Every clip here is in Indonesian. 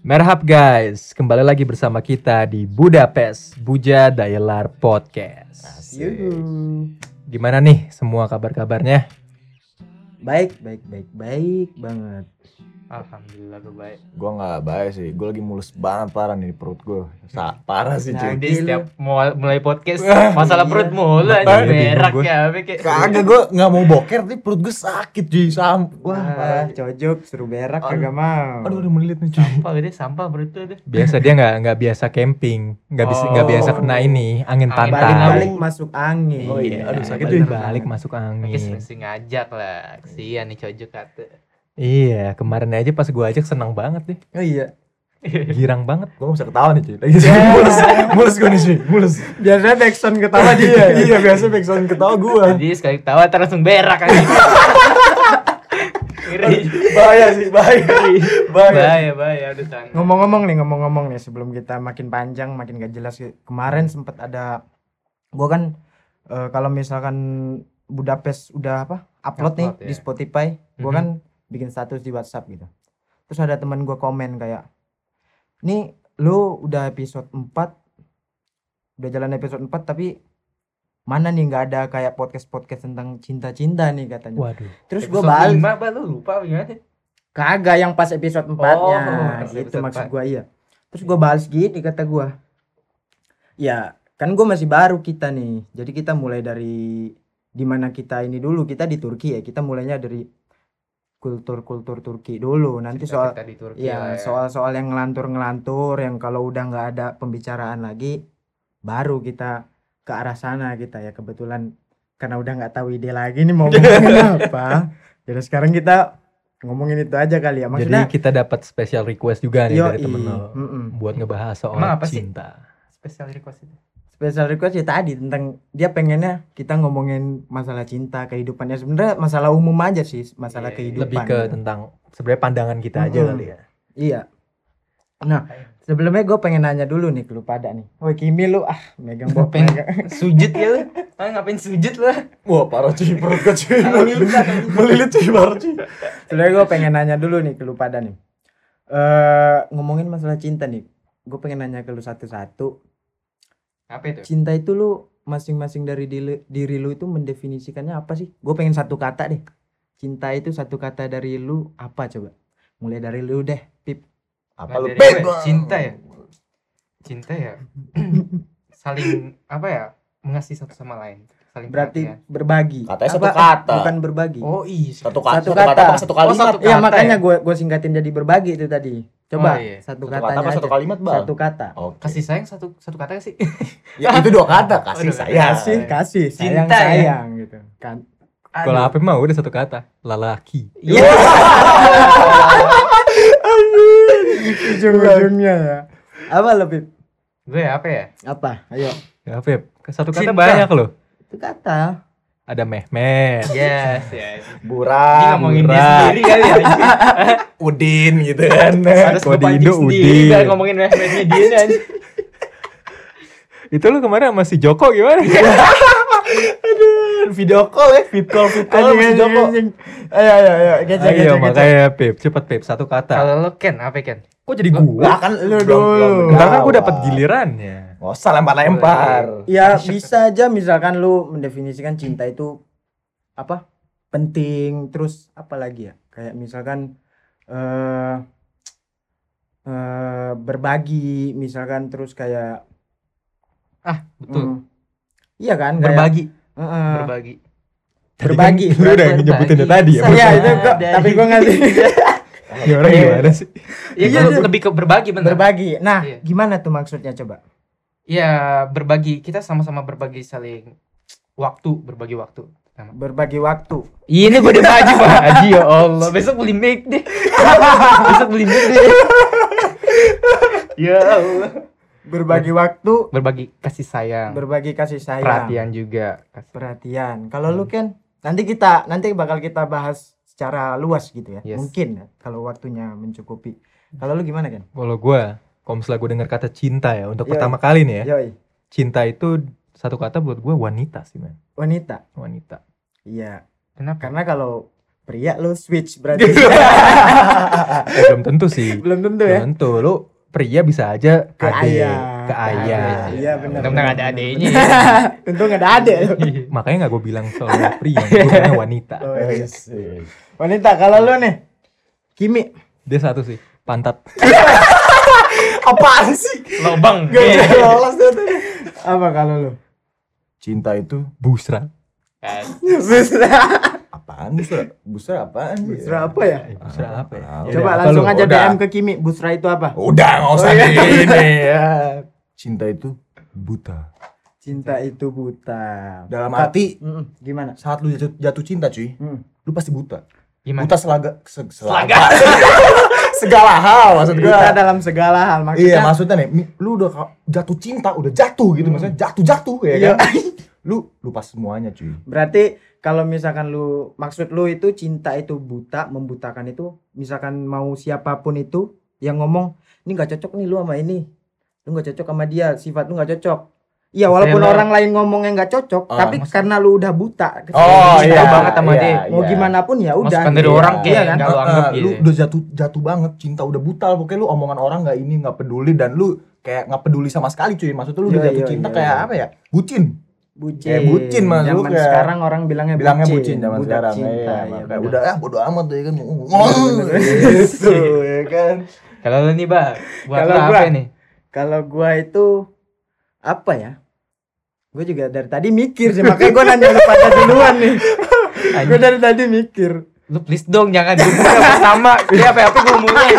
Merhab guys, kembali lagi bersama kita di Budapest Buja Dayelar Podcast. Gimana nih semua kabar-kabarnya? Baik, baik, baik, baik banget. Alhamdulillah gue baik. Gue nggak baik sih, gue lagi mulus banget parah nih perut gue. Sa parah sih Nah, cuy. Jadi setiap mau mulai podcast masalah iya. perut mulu aja berak gue. ya kayak. Kagak gue nggak mau boker, tapi perut gue sakit cuy. Sam Wah, parah. cocok, suruh berak Aduh. kagak mau. Aduh udah melilit nih cuy. Sampah gede sampah perut tuh deh. Biasa dia nggak nggak biasa camping, nggak bisa nggak Oh. biasa kena ini angin pantai. Balik-balik masuk angin. Oh iya, aduh, sakit tuh. balik masuk angin. Mungkin mesti ngajak lah. Kesian nih cocok kata. Iya, kemarin aja pas gua ajak senang banget deh, Oh iya. girang banget. Gue gak bisa ketawa nih cuy. Lagi mulus, mulus gue nih cuy, mulus. Biasanya backsound ketawa dia. iya biasa backsound ketawa gue. Jadi sekali tawa ntar langsung berak kan. Ngeri. Bahaya sih, bahaya. Bahaya. Bahaya bahaya udah. Ngomong-ngomong nih, ngomong-ngomong nih sebelum kita makin panjang, makin gak jelas. Kemarin sempet ada gua kan eh, kalau misalkan Budapest udah apa? Upload, nih Upload, di ya. Spotify, gua Mhm. kan bikin status di WhatsApp gitu. Terus ada teman gua komen kayak, "Nih, lu udah episode 4 udah jalan episode 4 tapi mana nih nggak ada kayak podcast-podcast tentang cinta-cinta nih katanya." Waduh. Terus balas, lima apa lu lupa gimana? Kagak yang pas episode 4 Oh, nya pas gitu maksud 4. gua iya. Terus gua balas gini kata gua. Ya, kan gua masih baru kita nih. Jadi kita mulai dari di mana kita ini dulu, kita di Turki ya. Kita mulainya dari kultur-kultur Turki dulu. Nanti soal Kita di Turki ya lah ya. soal-soal yang ngelantur-ngelantur yang kalau udah nggak ada pembicaraan lagi baru kita ke arah sana kita ya kebetulan karena udah nggak tahu ide lagi nih mau ngomongin apa. Jadi sekarang kita ngomongin itu aja kali ya. Maksudnya Jadi kita dapat special request juga nih dari Yoi, temen lo mm-mm. buat ngebahas soal Emang apa sih? cinta. Spesial request itu. Special request ya tadi tentang dia pengennya kita ngomongin masalah cinta kehidupannya sebenarnya masalah umum aja sih masalah Iya, kehidupan Lebih ke tentang sebenarnya pandangan kita aja Mm-mm. kali ya. iya nah sebelumnya gue pengen nanya dulu nih ke lu pada nih Woi Kimi lu ah megang megang. sujud ya lu. Ah ngapain sujud lu? Wah parah cuy, perut gue cuy. Melilit cuy, parah cuy. sebenarnya gue pengen nanya dulu nih ke lu pada nih eh ngomongin masalah cinta nih gue pengen nanya ke lu satu-satu Apa itu? cinta itu lu masing-masing dari diri, diri lu itu mendefinisikannya apa sih gue pengen satu kata deh cinta itu satu kata dari lu apa coba mulai dari lu deh pip Apa lu pegang? cinta ya? Cinta ya? Saling apa ya? Mengasihi satu sama lain. Saling berarti perhatian. berbagi Katanya satu Apa- kata. bukan berbagi Oh iya. Satu kata, Satu satu kata. kata, apa satu kalimat. satu Iya kata makanya ya? gue gue singkatin jadi berbagi itu tadi. Coba Oh, iya. satu, Satu katanya kata apa aja. satu kalimat bang? Satu kata. Oke. Kasih sayang satu satu kata sih? Ya itu dua kata, kasih sayang. Kasih, kasih, sayang, Cinta ya? sayang gitu. Kan. Kalau apa mah udah satu kata, lalaki. Iya. Ujung-ujungnya ya. Apa lebih? Gue apa ya? Apa? Ayo. Ya, Feb, satu kata Cinta. banyak loh. Itu kata. Ada Mehmet, Yes, yes. Buram, ngomongin dia sendiri kali ya. Udin gitu kan. Harus Kalau di kepancing Indo, sendiri Udin. biar ngomongin Mehmetnya dia anjing. itu lu kemarin sama si Joko gimana? Video call ya, fit call, fit call masih anjing, Joko. Ayo, ayo, ayo. Gece, Ayo gece. makanya Pep, cepet Pep, satu kata. Kalau lo Ken, apa Ken? Kok jadi gua? Lah kan Lu dulu. Ntar kan gua dapat gilirannya. Nggak usah lempar-lempar. Ya bisa aja misalkan lu mendefinisikan cinta itu apa? Penting terus apa lagi ya? Kayak misalkan eh eh berbagi misalkan terus kayak Betul. hmm, iya kan kayak Berbagi, Heeh. berbagi. berbagi. Lu udah nyebutinnya tadi ya. Iya Saya itu kok tapi gua ngasih Ya orang gimana sih? Iya, Iya, gua iya. lebih ke berbagi bener. berbagi. Nah, Iya. gimana tuh maksudnya coba? Iya, berbagi. Kita sama-sama berbagi saling waktu, berbagi waktu. Sama. Berbagi waktu. Ini gue udah maju Pak Haji ya Allah. Besok beli mic deh. Besok beli mic deh. ya Allah. Berbagi waktu, Berbagi kasih sayang, berbagi kasih sayang. perhatian juga. Kasih- perhatian. Kalau lu kan nanti kita nanti bakal kita bahas secara luas gitu ya. Yes. Mungkin ya kalau waktunya mencukupi. Kalau lu gimana kan? Kalau gua, kalau misalnya gua dengar kata cinta ya untuk Iya. pertama kali nih ya. Yoi, Cinta itu satu kata buat gua wanita sih, man. wanita. Wanita. Iya. Kenapa? Karena kalau pria lo switch berarti Eh, belum tentu sih. belum tentu Belum ya tentu. Lu pria bisa aja Ke ade, ayah. ke ayah. iya benar Untung ada benar. untung ada adek lo. Makanya nggak gue bilang soal pria, gue bilangnya wanita. Oh, iya. Yes, yes. wanita kalau lu nih Kimi Dia satu sih, pantat. Apaan sih? Lobang. Gak bisa lolos tuh. tuh. apa kalau lu Cinta itu Busra. Kan. Busra apaan busra? Busra apaan? Busra apa ya Busra apa ya? Coba apa langsung aja Udah. DM ke Kimi Busra itu apa Udah nggak usah Oh, iya. ini ya. Cinta itu buta. cinta itu buta Dalam arti gimana saat lu jatuh, jatuh cinta cuy, Mm. lu pasti buta. Gimana? Buta selaga se, Selaga. segala hal maksud gua. buta dalam segala hal maksudnya Iya maksudnya nih, lu udah jatuh cinta, udah jatuh gitu maksudnya jatuh-jatuh ya Iya. kan. lu lupa semuanya cuy. Berarti kalau misalkan lu maksud lu itu cinta itu buta, membutakan itu misalkan mau siapa pun itu yang ngomong ini nggak cocok nih lu sama ini. Lu nggak cocok sama dia, sifat lu nggak cocok. Iya, walaupun Misalnya- orang lain ngomongnya nggak cocok, Ah, tapi maksud- karena lu udah buta, Oh cinta iya banget sama dia. mau gimana pun ya udah. Masukan dari gitu. orang Iya kayak kan? nggak lu Ah, anggap ah, gitu. lu udah jatuh jatuh banget cinta udah buta pokoknya lu omongan orang nggak ini nggak peduli dan lu kayak nggak peduli sama sekali cuy maksud lu udah Iya, jatuh iya, cinta iya, kayak iya. apa ya bucin Bucin. Kayak bucin, Mas, lu Zaman kayak- sekarang orang bilangnya bilangnya bucin, bucin zaman budak sekarang cinta, iya, ya, makanya benar. udah ah bodo amat tuh ya kan gitu ya kan Kalau lu nih, Bang, buat lu apa nih? Kalau gua itu apa ya? Gue juga dari tadi mikir sih, makanya gua nanya lu pada duluan nih. Gue dari tadi mikir. Lu please dong jangan dihubungin bersama. Dia apa apa gue mulai.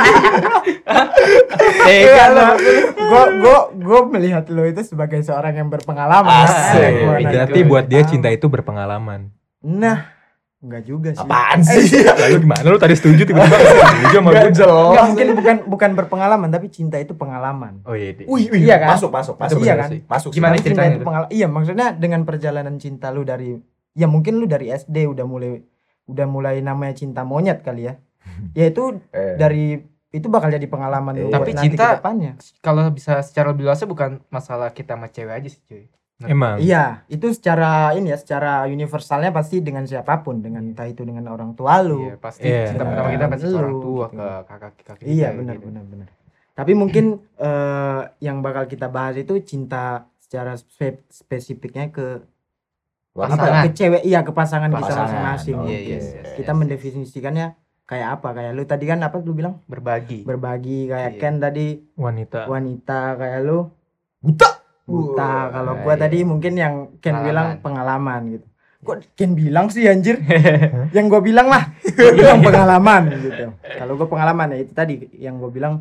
Tega lu. gue gue gue melihat lo itu sebagai seorang yang berpengalaman. Asik. Berarti buat dia cinta itu berpengalaman. Nah, enggak juga sih. apaan sih Lalu gimana? Lu tadi setuju tiba-tiba nggak setuju sama Nggak gue? jelas Enggak mungkin bukan bukan berpengalaman, tapi cinta itu pengalaman. Oh iya. Wih wih Iya kan? masuk masuk masuk Iya bener kan? sih. masuk Gimana cinta ceritanya itu tuh? pengalaman. Iya, maksudnya dengan perjalanan cinta lu dari ya mungkin lu dari SD udah mulai udah mulai namanya cinta monyet kali ya. Ya itu Eh, dari itu bakal jadi pengalaman lu Eh, buat tapi nanti cinta- ke depannya. Kalau bisa secara lebih luasnya bukan masalah kita sama cewek aja sih, cuy. Emang. Iya, itu secara ini ya, secara universalnya pasti dengan siapa pun, dengan entah itu dengan orang tua lu. Iya, pasti Iya. cinta pertama kita pasti ke orang Lu, tua, gitu. ke kakak kakak kita. Iya, benar gitu. benar benar. Tapi mungkin eh, yang bakal kita bahas itu cinta secara spe- spesifiknya ke luar apa? Pasangan. Ke cewek, iya ke pasangan, kita Pasangan, masing-masing. oke. Iya, iya, iya. Kita mendefinisikannya kayak apa? Kayak lu tadi kan apa lu bilang? Berbagi. Berbagi kayak Iya. Ken tadi Wanita. wanita kayak lu buta buta. Wah, Kalau gua iya. tadi mungkin yang Ken Pengalaman. bilang pengalaman gitu. Kok Ken bilang sih anjir? yang gua bilang lah, gua bilang pengalaman gitu. Kalau gua pengalaman ya itu tadi yang gua bilang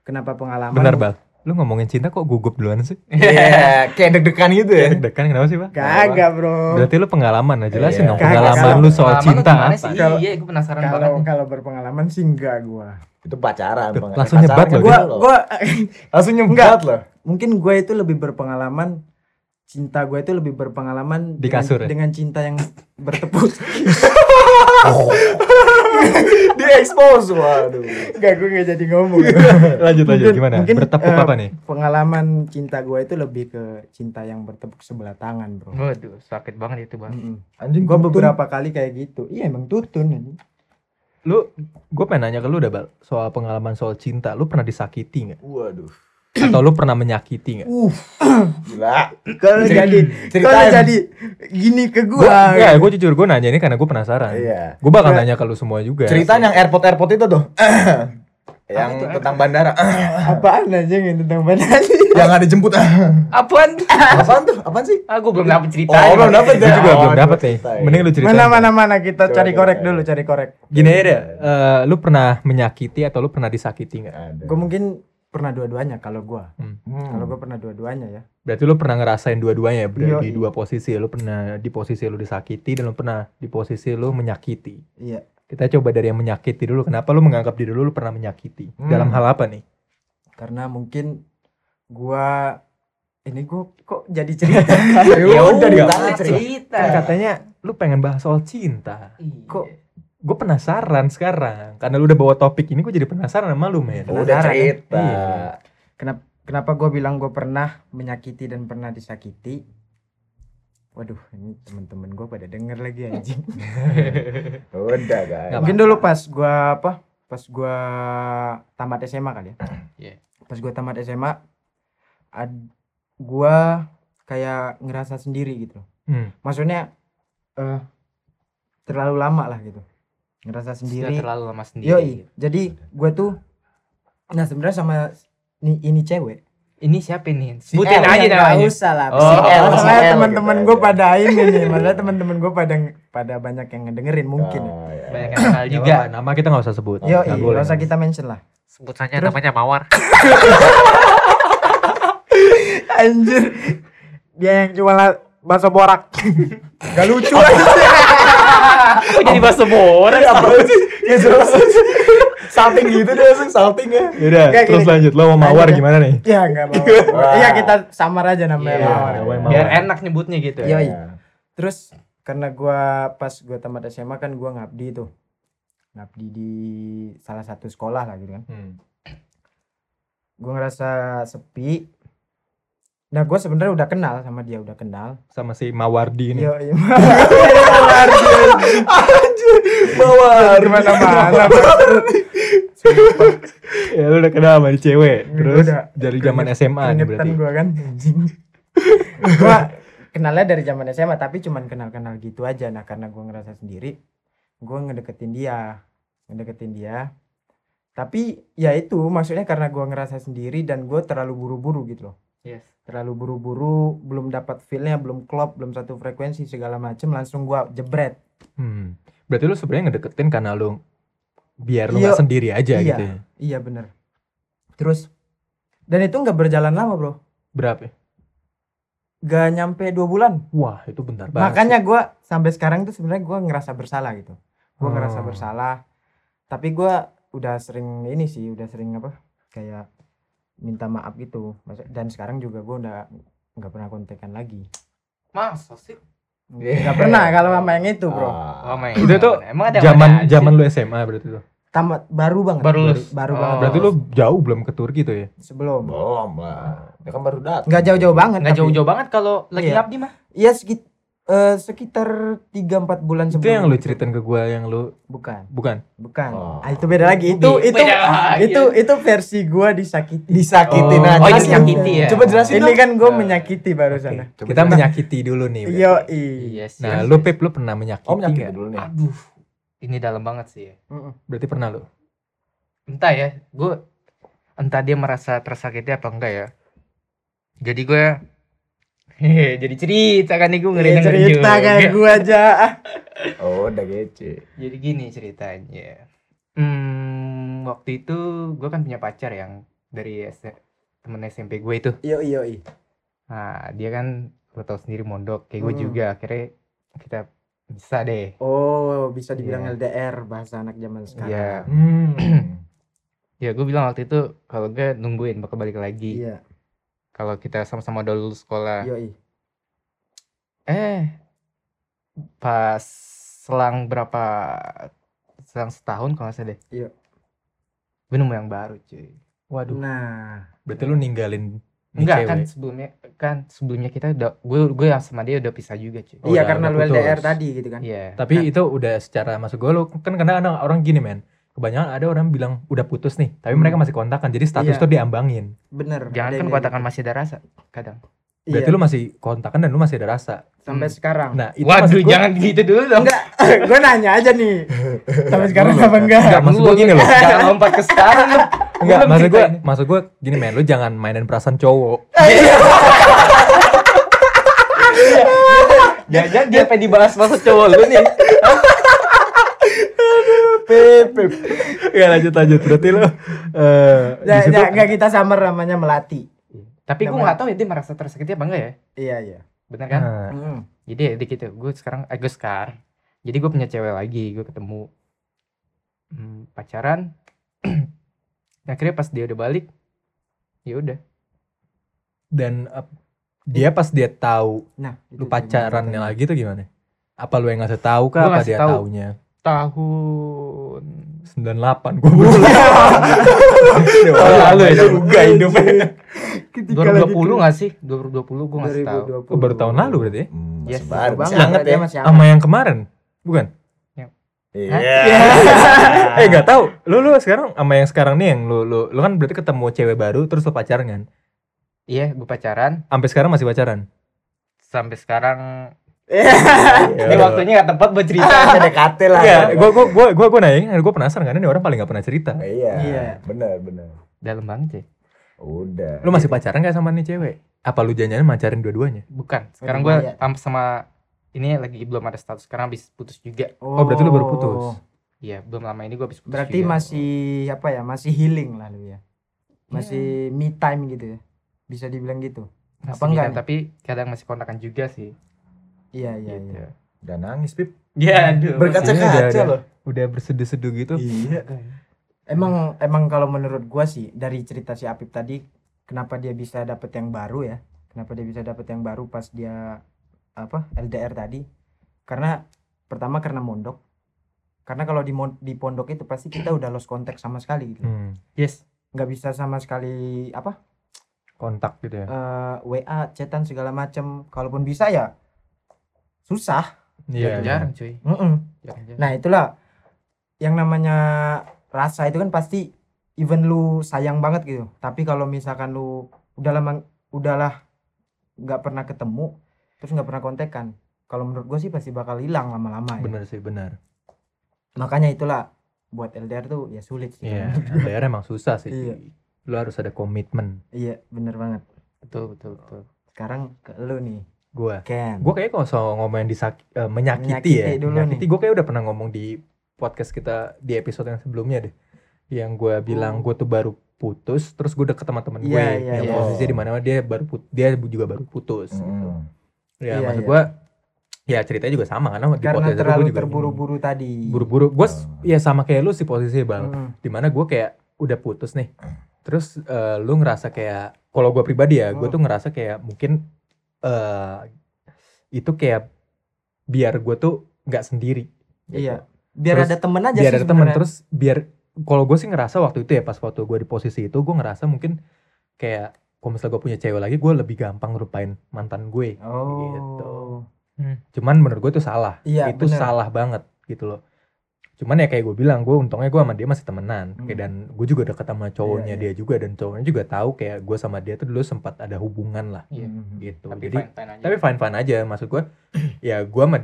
kenapa pengalaman? Benar, Bal. Lu ngomongin cinta kok gugup duluan sih? Iya, kayak deg-degan gitu ya. Deg-degan kenapa sih, Bal? Kagak, Bro. Berarti lu pengalaman, jelasin Iya. dong Kagak, pengalaman kalau- lu soal Pengalaman cinta sih? Kalau- Iya, gue penasaran Kalau banget. nih. kalau berpengalaman sih enggak gua. Itu pacaran. Tuh, Bang. langsung Eh, nyebat pacaran loh, Gua gitu loh. gua langsung nyebat loh. mungkin gue itu lebih berpengalaman cinta gue itu lebih berpengalaman Di dengan- kasur ya? dengan cinta yang bertepuk Di expose waduh. Enggak, gue gak jadi ngomong. lanjut lanjut Mungkin- gimana? mungkin, Bertepuk eh, apa nih? Pengalaman cinta gue itu lebih ke cinta yang bertepuk sebelah tangan, bro. Waduh, sakit banget itu, Bang. Mm-mm. Anjing Gue beberapa kali kayak gitu. Iya emang tutun. ini. Lu gue pengen nanya ke lu dah, Bal, soal pengalaman soal cinta. Lu pernah disakiti nggak? Waduh. Atau lu pernah menyakiti nggak? Gila. Kalau jadi kalau jadi gini ke gue. Gua, ya, gue jujur gue nanya ini karena gue penasaran. Iya. Gue bakal nanya ke lu semua juga. Ceritaan yang airport airport itu tuh. yang tuh, tentang bandara. Apaan aja yang tentang badan yang ada jemput. Apaan? Apaan tuh? Apaan sih? Ah, gue belum dapet ceritanya. Oh, belum dapet Gue ya? juga Oh, belum dapet nih. ceritain. Mending lu ceritain. Mana mana mana kita Coba, cari coba, korek coba. dulu, cari korek. Gini aja deh, eh, lu pernah menyakiti atau lu pernah disakiti nggak? Ada. Gue mungkin pernah dua-duanya kalau gue. Hmm. Kalau gue pernah dua-duanya ya. Berarti lu pernah ngerasain dua-duanya ya, berada di Yoi. dua posisi. Lu pernah di posisi lu disakiti dan lu pernah di posisi lu menyakiti. Iya. Kita coba dari yang menyakiti dulu. Kenapa lu menganggap diri lu, lu pernah menyakiti? Hmm. Dalam hal apa nih? Karena mungkin gua ini gua kok jadi cerita. Ya udah ditanya cerita. Kan katanya lu pengen bahas soal cinta. Kok Gue penasaran sekarang. Karena lu udah bawa topik ini, gue jadi penasaran sama lu, men. Udah ya? cerita. Iya. kenapa kenapa gua bilang gua pernah menyakiti dan pernah disakiti? Waduh ini temen-temen gue pada denger lagi anjing. Udah guys. Mungkin dulu pas gua apa pas gua tamat SMA kali ya? Iya. pas gua tamat SMA ad, gua kayak ngerasa sendiri gitu Hmm. maksudnya eh terlalu lama lah gitu. Ngerasa Sudah sendiri. terlalu lama sendiri. Yoi jadi gue tuh nah sebenarnya sama ini, ini cewek ini siapa nih Si sebutin aja Ya, nggak namanya usah lah Oh, Si L, si masalahnya L teman-teman gitu gue aja. pada ini nih maksudnya teman-teman gue pada pada banyak yang ngedengerin mungkin ya. Oh, iya. banyak yang kenal Nggak juga nama kita nggak usah sebut. Yo, Nggak iya, boleh. gak usah kita mention lah. sebut saja Terus- namanya Mawar Anjir. Dia yang jual bakso borak. Gak lucu aja. kok jadi bahasa borak Apa sih? Ya jelas. Salting gitu deh, langsung salting ya. Yaudah, Nggak, terus gini. lanjut. Lo mau mawar Lanjut ya. gimana nih? Ya enggak mau. Iya kita samar aja namanya Iya, mawar. namanya biar Mawar. enak nyebutnya gitu Iya, ya iya. Terus karena gua pas gua tamat SMA kan gua ngabdi tuh. Ngabdi di salah satu sekolah lah gitu kan. Hmm. Gua ngerasa sepi. Nah, gua sebenarnya udah kenal sama dia, udah kenal. Sama si Mawardi ini. Iya. Mawar dia. Anjir, mawar. Gimana mana? ya lu udah kenal sama di cewek. Terus udah. dari zaman SMA nih berarti. gua kan anjing. gua kenalnya dari zaman SMA tapi cuman kenal-kenal gitu aja. Nah, karena gua ngerasa sendiri, gua ngedeketin dia. Ngedeketin dia. Tapi ya itu maksudnya karena gua ngerasa sendiri dan gua terlalu buru-buru gitu loh. yes Terlalu buru-buru, belum dapat feel-nya, belum klop, belum satu frekuensi segala macem langsung gua jebret. Hmm. Berarti lu sebenarnya ngedeketin karena lu biar lu Iya. nggak sendiri aja Iya. gitu ya. Iya bener. Terus dan itu nggak berjalan lama, Bro. Berapa? ya? Gak nyampe dua bulan. Wah, itu bentar banget. makanya gua sampai sekarang tuh sebenarnya gua ngerasa bersalah gitu gua Oh. ngerasa bersalah tapi gua udah sering ini sih udah sering apa kayak minta maaf gitu dan sekarang juga gua udah nggak pernah kontekan lagi masa sih nggak pernah kalau sama yang itu bro oh my Itu tuh emang ada zaman zaman lu SMA berarti tuh. tamat baru banget Baru lulus. baru Oh. banget Berarti lu jauh belum ke Turki tuh ya? sebelum Belum lah. Ya kan baru datang. nggak jauh-jauh banget nggak tapi- jauh-jauh banget kalau lagi Iya. ngabdi mah iya sekit eh, sekitar 3-4 bulan Itu sebelum yang lu ceritain ke gua yang lu bukan bukan. bukan Oh. ah, itu beda lagi itu Beda itu lagi. itu itu versi gua disakiti Disakitin Oh. aja. oh ini Jelasin. menyakiti ya Coba jelasin ini dong. kan gue Eh, menyakiti barusan Oke, Coba Kita menyakiti dulu nih. berarti. yo iya sih Nah, lu Pip lu pernah menyakiti Oh, menyakiti nggak? dulu nih. aduh ini dalam banget sih ya Berarti pernah lu? entah ya gue entah dia merasa tersakiti apa enggak ya jadi gue hehe jadi cerita kan nih gue ngeri Iya, cerita kayak gue aja. Oh, udah gece. jadi gini ceritanya hmm, waktu itu gue kan punya pacar yang dari S temen SMP gue itu yo yo nah dia kan lo tau sendiri mondok kayak gue Hmm. juga akhirnya kita bisa deh oh bisa dibilang Iya. LDR bahasa anak zaman sekarang Iya. Hmm. ya gue bilang waktu itu kalau gue nungguin bakal balik lagi iya kalau kita sama-sama udah lulus sekolah yo Eh, pas selang berapa, selang setahun kalau nggak salah deh. Iya. Gue nemu yang baru cuy. Waduh. nah Berarti lu ninggalin nih Enggak cewek. kan sebelumnya kan sebelumnya kita udah gue gue yang sama dia udah pisah juga cuy. Oh, iya udah- karena udah lu putus. LDR tadi gitu kan Iya. Tapi itu udah secara masuk gua lu kan kadang ada orang gini men. Kebanyakan ada orang bilang udah putus nih, tapi Hmm. mereka masih kontakan. Jadi status Iya. tuh diambangin. bener jangan kan katakan kayak masih ada rasa kadang. gitu. Berarti Iya, lu masih kontakan dan lu masih ada rasa. sampai Hmm. sekarang Nah, itu Waduh, gua- jangan gitu dulu dong. enggak gue nanya aja nih sampai sekarang apa enggak Enggak, maksud gua gini loh. Jangan lompat ke sekarang. lu. Enggak, maksud gua, ceritain. maksud gua gini men, lu jangan mainin perasaan cowok. Jangan dia pengen dibahas maksud cowok lu nih. Pip, pip. Ya lanjut lanjut. Berarti lu eh di Ya, situ ya, enggak kita samar namanya melati Tapi gue nggak tahu ya dia merasa tersakiti apa enggak ya. iya iya Bener kan? Nah, Hmm. Jadi ya gitu. Gue sekarang, eh, gue sekarang. Jadi gue punya cewek lagi. Gue ketemu hmm, pacaran. Akhirnya pas dia udah balik, ya udah. dan dia pas dia tahu nah lu pacarannya gimana? lagi tuh gimana? Apa lu yang ngasih tahu kah Gua apa dia tahu. taunya? Tahun 98 gue baru lalu ya, juga hidupnya. Ketika lagi 2020 nggak sih 2020 gue ngasih tahu 2020. Oh, baru tahun lalu berarti ya? Hmm, Yes, masih baru, Bang, masih hangat dia ya. masih Sama yang kemarin? Bukan? Iya. eh gak tahu. Lu lu sekarang sama yang sekarang nih yang lu lu lu kan berarti ketemu cewek baru terus lu pacaran kan? iya gue pacaran Sampai sekarang masih pacaran? sampai sekarang Iya. Ini waktunya nggak tepat buat cerita PDKT lah. Iya, gua gua gua gua gua nanya, gua penasaran karena ini orang paling gak pernah cerita. Iya. Iya. Benar, benar. dalam banget ya Udah. Lu masih pacaran gak sama nih cewek? Apa lu janjian macarin dua-duanya? bukan sekarang gue sama ini lagi belum ada status sekarang habis putus juga Oh, berarti lu baru putus. iya belum lama ini gue habis putus Berarti juga. masih apa ya? Masih healing lah lu ya. Masih me time gitu ya. Bisa dibilang gitu. Masih apa enggak tapi kadang masih kontakan juga sih Iya, iya, gitu iya. Udah nangis, Pip. ya aduh Berkaca-kaca udah- loh. Udah berseduh-seduh gitu. Iya. Emang emang kalau menurut gua sih dari cerita si Apip tadi kenapa dia bisa dapet yang baru ya? Kenapa dia bisa dapet yang baru pas dia apa LDR tadi? Karena pertama karena mondok. Karena kalau di di pondok itu pasti kita udah lost contact sama sekali gitu. Hmm, yes nggak bisa sama sekali apa kontak gitu ya. eh, WA, chatan segala macem. Kalaupun bisa ya susah. Iya. jarang cuy Mm-mm. jarang-jarang. Nah itulah yang namanya rasa itu kan pasti even lu sayang banget gitu. Tapi kalau misalkan lu udah lama udahlah nggak pernah ketemu terus nggak pernah kontekan. Kalau menurut gue sih pasti bakal hilang lama-lama ya. Bener sih, bener. Makanya itulah buat LDR tuh ya sulit sih. Iya, LDR emang susah sih. Iya. Lu harus ada komitmen. Iya bener banget. betul betul betul Sekarang ke lu nih Gua. Ken. Gua kayak kalau soal ngomongin disak eh, menyakiti, Menyakiti ya. dulu menyakiti gue kayak udah pernah ngomong di podcast kita di episode yang sebelumnya deh. Yang gue bilang gue tuh baru putus, terus gue deket sama temen gue Oh. Iya, iya, yang iya. posisi di mana dia baru put, dia juga baru putus. gitu. Hmm. Ya Iya, maksud iya. gue ya ceritanya juga sama karena di Karena podcast itu terlalu gue juga terburu-buru tadi. buru-buru. Gue ya sama kayak lu sih posisinya bang. Mm. Di mana gue kayak udah putus nih. Terus eh, lu ngerasa kayak kalau gue pribadi ya, gue Hmm. tuh ngerasa kayak mungkin eh itu kayak biar gue tuh nggak sendiri. gitu. Iya. Biar Terus ada temen aja biar sih ada teman sebenarnya. terus biar kalau gue sih ngerasa waktu itu ya pas waktu gue di posisi itu gue ngerasa mungkin kayak kalau misalnya gue punya cewek lagi gue lebih gampang ngelupain mantan gue Oh. gitu. cuman menurut gue itu salah Iya, itu bener. salah banget gitu loh cuman ya kayak gue bilang gue untungnya gue sama dia masih temenan Hmm. kayak dan gue juga deket sama cowoknya Iya, iya. dia juga dan cowoknya juga tahu kayak gue sama dia tuh dulu sempat ada hubungan lah Iya. Mm. gitu tapi jadi fine fine aja tapi fine fine aja maksud gue ya gue sama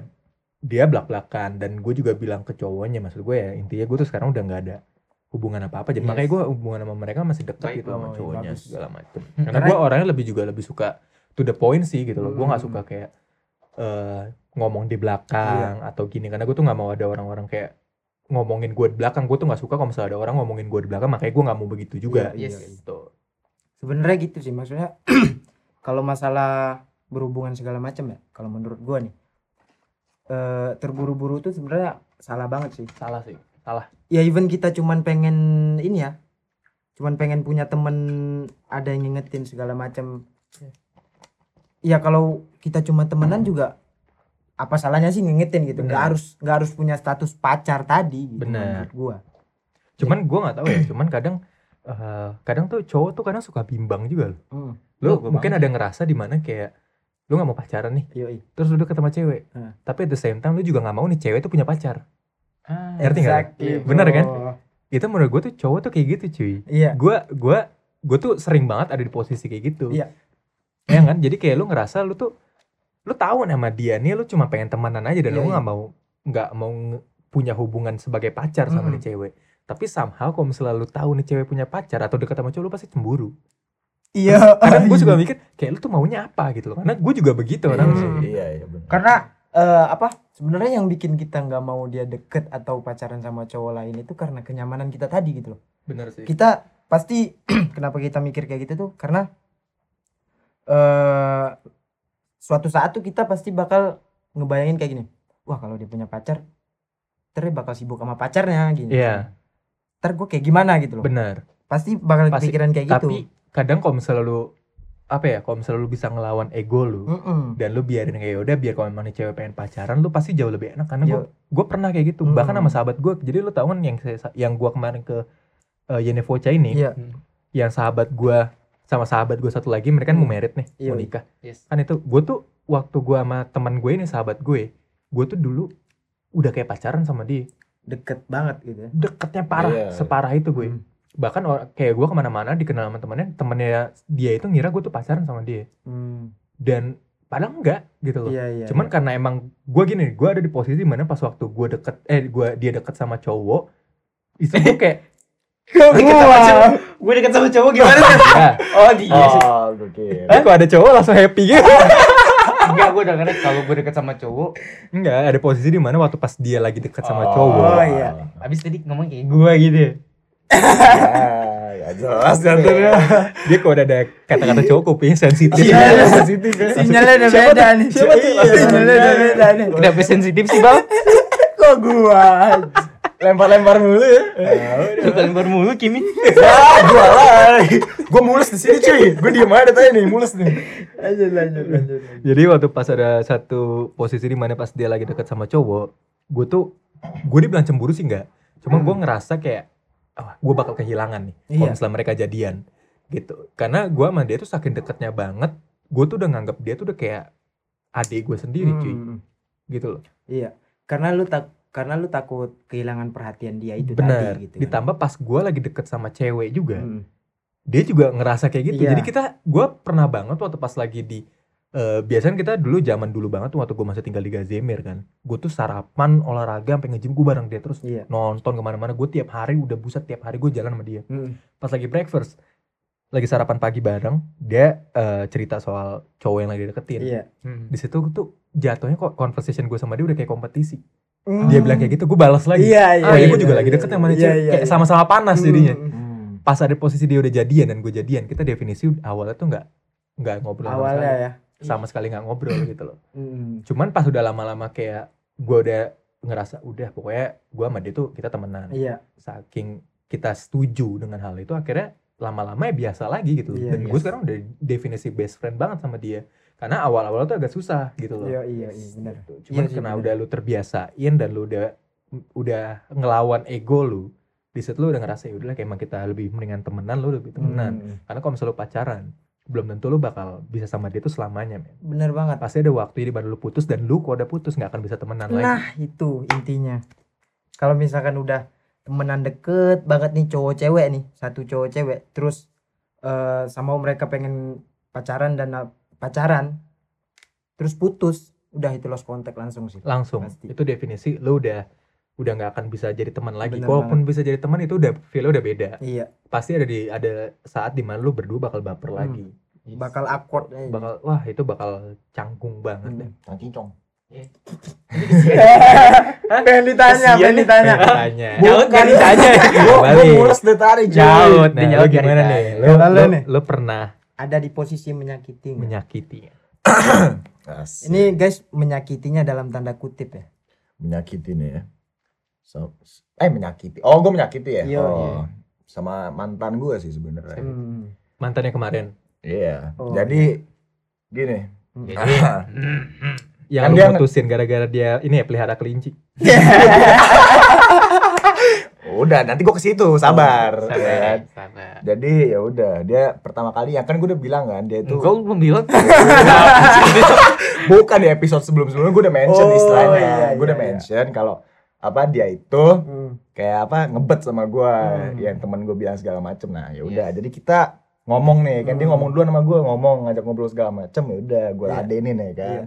dia belak belakan dan gue juga bilang ke cowoknya maksud gue ya intinya gue tuh sekarang udah nggak ada hubungan apa apa jadi Yes. makanya gue hubungan sama mereka masih dekat gitu sama oh, iya, cowoknya bagus. segala macem Hmm, karena karena- gue orangnya lebih juga lebih suka to the point sih gitu loh gue nggak Hmm. suka kayak eh, ngomong di belakang atau gini karena gue tuh nggak mau ada orang-orang kayak ngomongin gue di belakang. Gue tuh nggak suka kalau misalnya ada orang ngomongin gue di belakang makanya gue nggak mau begitu juga. Iya, iya. gitu sebenarnya gitu sih maksudnya kalau masalah berhubungan segala macam ya kalau menurut gua nih eh terburu-buru tuh sebenarnya salah banget sih. Salah sih salah. Ya even kita cuman pengen ini ya cuman pengen punya temen ada yang ngingetin segala macam. Ya kalau kita cuma temenan juga apa salahnya sih ngingetin gitu nggak harus nggak harus punya status pacar tadi gitu Bener. gua cuman gue nggak tahu ya cuman kadang eh, kadang tuh cowok tuh kadang suka bimbang juga loh hmm. lu Oh, gua mungkin banget ada ngerasa di mana kayak lu nggak mau pacaran nih Yoi. terus lu sama cewek Hmm. tapi at the same time lu juga nggak mau nih cewek tuh punya pacar Ah, Ngerti nggak? Exactly, Bener kan? itu menurut gue tuh cowok tuh kayak gitu cuy iya gue gue gue tuh sering banget ada di posisi kayak gitu Iya. ya kan jadi kayak lu ngerasa lu tuh lu tahu nama dia nih lu cuma pengen temenan aja dan Iya, lu iya. nggak mau nggak mau punya hubungan sebagai pacar sama Mm-mm. nih cewek tapi somehow kalau misalnya lu tahu nih cewek punya pacar atau dekat sama cowok lu pasti cemburu iya kadang gue juga mikir kayak lu tuh maunya apa gitu loh karena gue juga begitu orang Hmm. sih Iya, iya benar. karena eh, apa sebenarnya yang bikin kita nggak mau dia deket atau pacaran sama cowok lain itu karena kenyamanan kita tadi gitu loh bener sih kita pasti kenapa kita mikir kayak gitu tuh karena eh suatu saat tuh kita pasti bakal ngebayangin kayak gini wah kalau dia punya pacar terus bakal sibuk sama pacarnya gini Iya. ntar gue kayak gimana gitu loh bener pasti bakal Pasti, kepikiran kayak gitu tapi kadang kalau misalnya lu apa ya kalau misalnya lu bisa ngelawan ego lu Mm-mm. dan lu biarin kayak udah biar kalau memang cewek pengen pacaran lu pasti jauh lebih enak karena gue Yo. gue pernah kayak gitu Hmm. bahkan sama sahabat gue jadi lu tahu kan yang saya- yang gue kemarin ke uh, Yenevocha ini Iya. yang sahabat gue sama sahabat gue satu lagi mereka kan mau Hmm. merit nih Iya. mau nikah Yes. kan itu gue tuh waktu gue sama teman gue ini sahabat gue gue tuh dulu udah kayak pacaran sama dia Deket banget gitu ya. deketnya parah Iya. separah itu gue Hmm. bahkan or- kayak gue ke mana-mana dikenal sama temennya temennya dia itu ngira gue tuh pacaran sama dia Hmm. dan padahal enggak gitu loh Iya iya. cuman karena emang gue gini gue ada di posisi mana pas waktu gue deket eh gue dia deket sama cowok itu gue kayak gua. Gue deket sama cowok gimana sih? ya, Oh dia sih. Oh, gokil. eh, kok ada cowok langsung happy gitu Enggak, gue udah ngerti kalau gue deket sama cowok. enggak ada posisi di mana waktu pas dia lagi deket sama Oh, cowok Oh, iya. Abis tadi ngomong kayak gue gitu. Ya, ya jelas jatuhnya. dia kok udah ada kata-kata cowok kupingnya sensitif Iya, sensitif ya. Sinyalnya udah Siapa beda nih. Siapa tuh? Iya, Sinyalnya udah beda nih. Kenapa sensitif sih bang? Kok gua? Lempar-lempar mulu ya. Bukan bermulu Kimi. Ah, gua lah. Gua mulus di sini cuy. Gua diem aja tadi nih, mulus nih. Lanjut lanjut lanjut. Jadi waktu pas ada satu posisi di mana pas dia lagi deket sama cowok, gue tuh gue dibilang cemburu sih enggak. Cuma gue ngerasa kayak ah, gue bakal kehilangan nih kalau Iya. misalnya mereka jadian gitu. Karena gue sama dia tuh saking deketnya banget, gue tuh udah nganggap dia tuh udah kayak adik gue sendiri cuy, Hmm. gitu loh. Iya. Karena lu tak karena lu takut kehilangan perhatian dia itu Bener. tadi gitu. kan. Ditambah pas gue lagi deket sama cewek juga, Hmm. dia juga ngerasa kayak gitu. Iya. Jadi kita, gue pernah banget waktu pas lagi di eh, biasanya kita dulu zaman dulu banget tuh waktu gue masih tinggal di Gazemir kan, gue tuh sarapan olahraga sampai nge-gym gue bareng dia terus Iya. nonton ke mana-mana gue tiap hari udah buset tiap hari gue jalan sama dia Hmm. pas lagi breakfast lagi sarapan pagi bareng dia eh, cerita soal cowok yang lagi deketin Iya. di situ tuh jatuhnya kok conversation gue sama dia udah kayak kompetisi Hmm. dia bilang kayak gitu gue balas lagi Iya iya. oh iya iya, gue juga iya, lagi deket iya, sama dia iya, iya, kayak iya. sama-sama panas jadinya Hmm. Hmm. pas ada posisi dia udah jadian dan gue jadian kita definisi awalnya tuh nggak nggak ngobrol sama Awalnya sekali. ya. sama sekali nggak ngobrol gitu loh Hmm. cuman pas udah lama-lama kayak gue udah ngerasa udah pokoknya gue sama dia tuh kita temenan Iya. saking kita setuju dengan hal itu akhirnya lama-lama ya biasa lagi gitu Iya, dan iya. gue sekarang udah definisi best friend banget sama dia karena awal-awal tuh agak susah gitu loh Iya iya iya benar. Gitu. cuman Iya karena bener. udah lu terbiasain dan lu udah udah ngelawan ego lu di situ lu udah ngerasa ya udahlah kayak emang kita lebih mendingan temenan lu lebih temenan Hmm. karena kalau misalnya lu pacaran belum tentu lu bakal bisa sama dia tuh selamanya men Bener banget. pasti ada waktu di baru lu putus dan lu kalau udah putus nggak akan bisa temenan lagi Nah itu intinya. Kalau misalkan udah temenan deket banget nih cowok cewek nih satu cowok cewek terus eh, sama mereka pengen pacaran dan uh, pacaran terus putus udah itu lost contact langsung sih. langsung Pasti. itu definisi lu udah udah nggak akan bisa jadi teman lagi Bener walaupun bisa jadi teman itu udah feel udah beda Iya pasti ada di ada saat di mana lu berdua bakal baper Hmm. lagi bakal awkward aja. bakal wah itu bakal canggung banget Hmm. deh pengen ditanya, Kasian pengen ditanya. pengen ditanya Jauh gak ditanya. Gua mulus. Jauh. nah Dia lu jawab gimana nih lu, nih. lu pernah Ada di posisi menyakiti nggak? menyakiti. Ini guys menyakitinya dalam tanda kutip ya. menyakiti nih ya. So, eh menyakiti. Oh, gue menyakiti ya. Iya, oh. iya. Sama mantan gue sih sebenarnya. Hmm. mantannya kemarin Iya. Oh, Jadi gini. Hmm. yang Kan lu dia putusin gara-gara dia ini ya pelihara kelinci Udah, nanti gue ke situ, sabar. Oh, ya kan? Sabar. Jadi ya udah, dia pertama kali ya kan gue udah bilang kan dia itu Kau belum bilang. bukan di episode sebelum-sebelumnya gue udah mention Oh, istilahnya. iya, gue udah iya, iya. mention kalau apa dia itu Hmm. kayak apa ngebet sama gue Hmm. yang teman gue bilang segala macem nah ya udah jadi kita ngomong nih kan dia Hmm. ngomong duluan sama gue ngomong ngajak ngobrol segala macem ya udah gue Iya. ladenin ya kan Iya.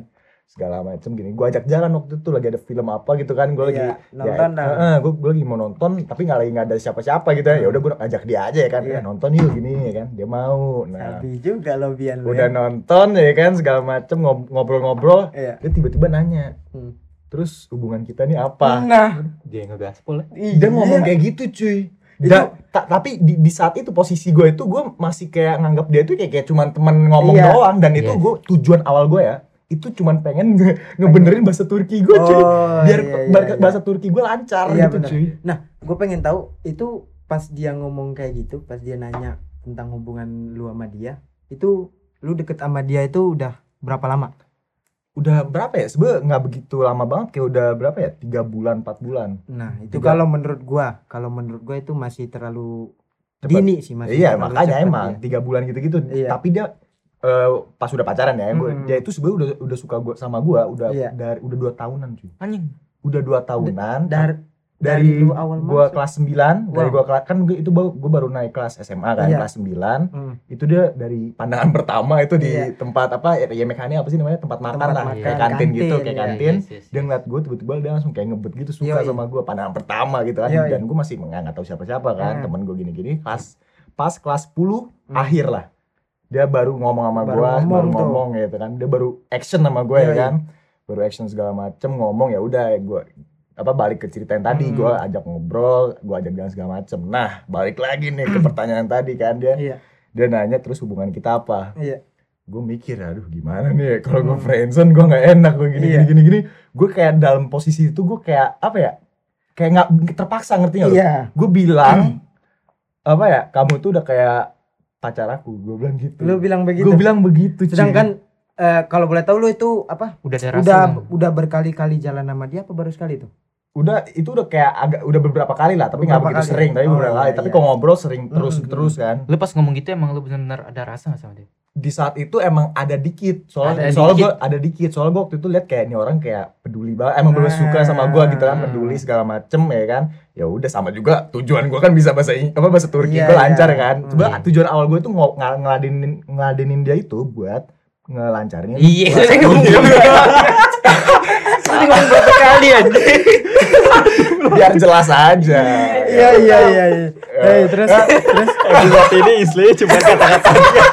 Segala macem gini gue ajak jalan waktu itu lagi ada film apa gitu kan gue lagi Iya, nonton dah. gue gue lagi mau nonton tapi nggak lagi nggak ada siapa-siapa gitu ya ya udah gue ajak dia aja ya kan Iya. "Eh, nonton yuk gini ya kan dia mau nah Sabi juga lo Bian udah ya. nonton ya kan segala macem ngob- ngobrol-ngobrol Iya. dia tiba-tiba nanya Hmm. terus hubungan kita nih apa Nah, dia ngegaspol ya dia ngomong kayak gitu cuy Da- ta- tapi di, di saat itu posisi gue itu gue masih kayak nganggap dia tuh kayak kayak cuman temen ngomong Iya. doang dan itu Yes. gue tujuan awal gue ya itu cuman pengen nge- ngebenerin bahasa Turki gue cuy. Oh, biar iya, iya, iya. bahasa Turki gue lancar Iya, gitu benar. cuy. Nah, gue pengen tahu itu pas dia ngomong kayak gitu, pas dia nanya tentang hubungan lu sama dia, itu lu deket sama dia itu udah berapa lama? Udah berapa ya? Sebenarnya nggak begitu lama banget kayak udah berapa ya? Tiga bulan empat bulan. Nah itu kalau menurut gua kalau menurut gua itu masih terlalu Cepet. dini sih masih iya makanya emang tiga bulan gitu-gitu. Iya. tapi dia eh, pas udah pacaran ya gua, Mm-mm. dia itu sebenarnya udah udah suka gua sama gua udah Iya. dari udah dua tahunan cuy Anjing. udah dua tahunan dari dari, dari awal gua masuk. kelas 9 dari Wow. gua kelas kan gua, itu baru, gua baru naik kelas SMA kan Iya. kelas 9 Hmm. itu dia dari pandangan pertama itu di Iya. tempat apa ya, ya mekanik apa sih namanya tempat makan Tempat lah makan, kayak kantin, gitu kantin, kayak iya. kantin Yes, yes, dia yes. ngeliat gue tiba-tiba dia langsung kayak ngebet gitu suka Yoi. sama gue pandangan pertama gitu kan Yoi. dan gue masih nggak nggak tahu siapa-siapa kan Hmm. temen gue gini-gini pas pas kelas 10 Hmm. akhir lah dia baru ngomong sama Baru gue ngomong baru ngomong gitu kan. Dia baru action sama gue ya Yoi. kan. Baru action segala macem ngomong ya udah gue apa balik ke cerita yang tadi. Hmm. gue ajak ngobrol gue ajak jalan segala macem. Nah balik lagi nih ke pertanyaan tadi kan dia. Iya. Dia nanya terus hubungan kita apa? Iya. Gue mikir aduh gimana nih ya, kalau gue Hmm. friendzone gue nggak enak gue gini, Iya. gini gini gini. Gue kayak dalam posisi itu gue kayak apa ya kayak nggak terpaksa ngerti nggak iya. Gue bilang apa ya kamu tuh udah kayak pacar aku gue bilang gitu lu bilang begitu gue bilang begitu cuy. sedangkan eh, kalau boleh tahu lu itu apa Udah ada rasa. udah belum? udah berkali-kali jalan sama dia apa baru sekali tuh udah itu udah kayak agak udah beberapa kali lah tapi nggak begitu kali. sering tapi Oh, beberapa iya, kali tapi iya. kalau ngobrol sering terus Mm, mm, terus kan Lu pas ngomong gitu emang lu benar-benar ada rasa gak sama dia? Di saat itu emang ada dikit. Soalnya Ada soalnya dikit. gue ada dikit. Soalnya gue waktu itu lihat kayak ini orang kayak peduli banget. Emang bener suka sama gue gitu kan peduli segala macem ya kan? Ya udah sama juga tujuan gue kan bisa bahasa apa bahasa Turki Iya, gue iya. lancar kan? Hmm. coba tujuan awal gue tuh ng- ngeladenin ngeladenin dia itu buat ngelancarin Iya, saya ngomong. Berapa kali aja? biar jelas aja. Iya iya iya iya. Eh, terus terus. Episode ini istilahnya cuma kata-katanya.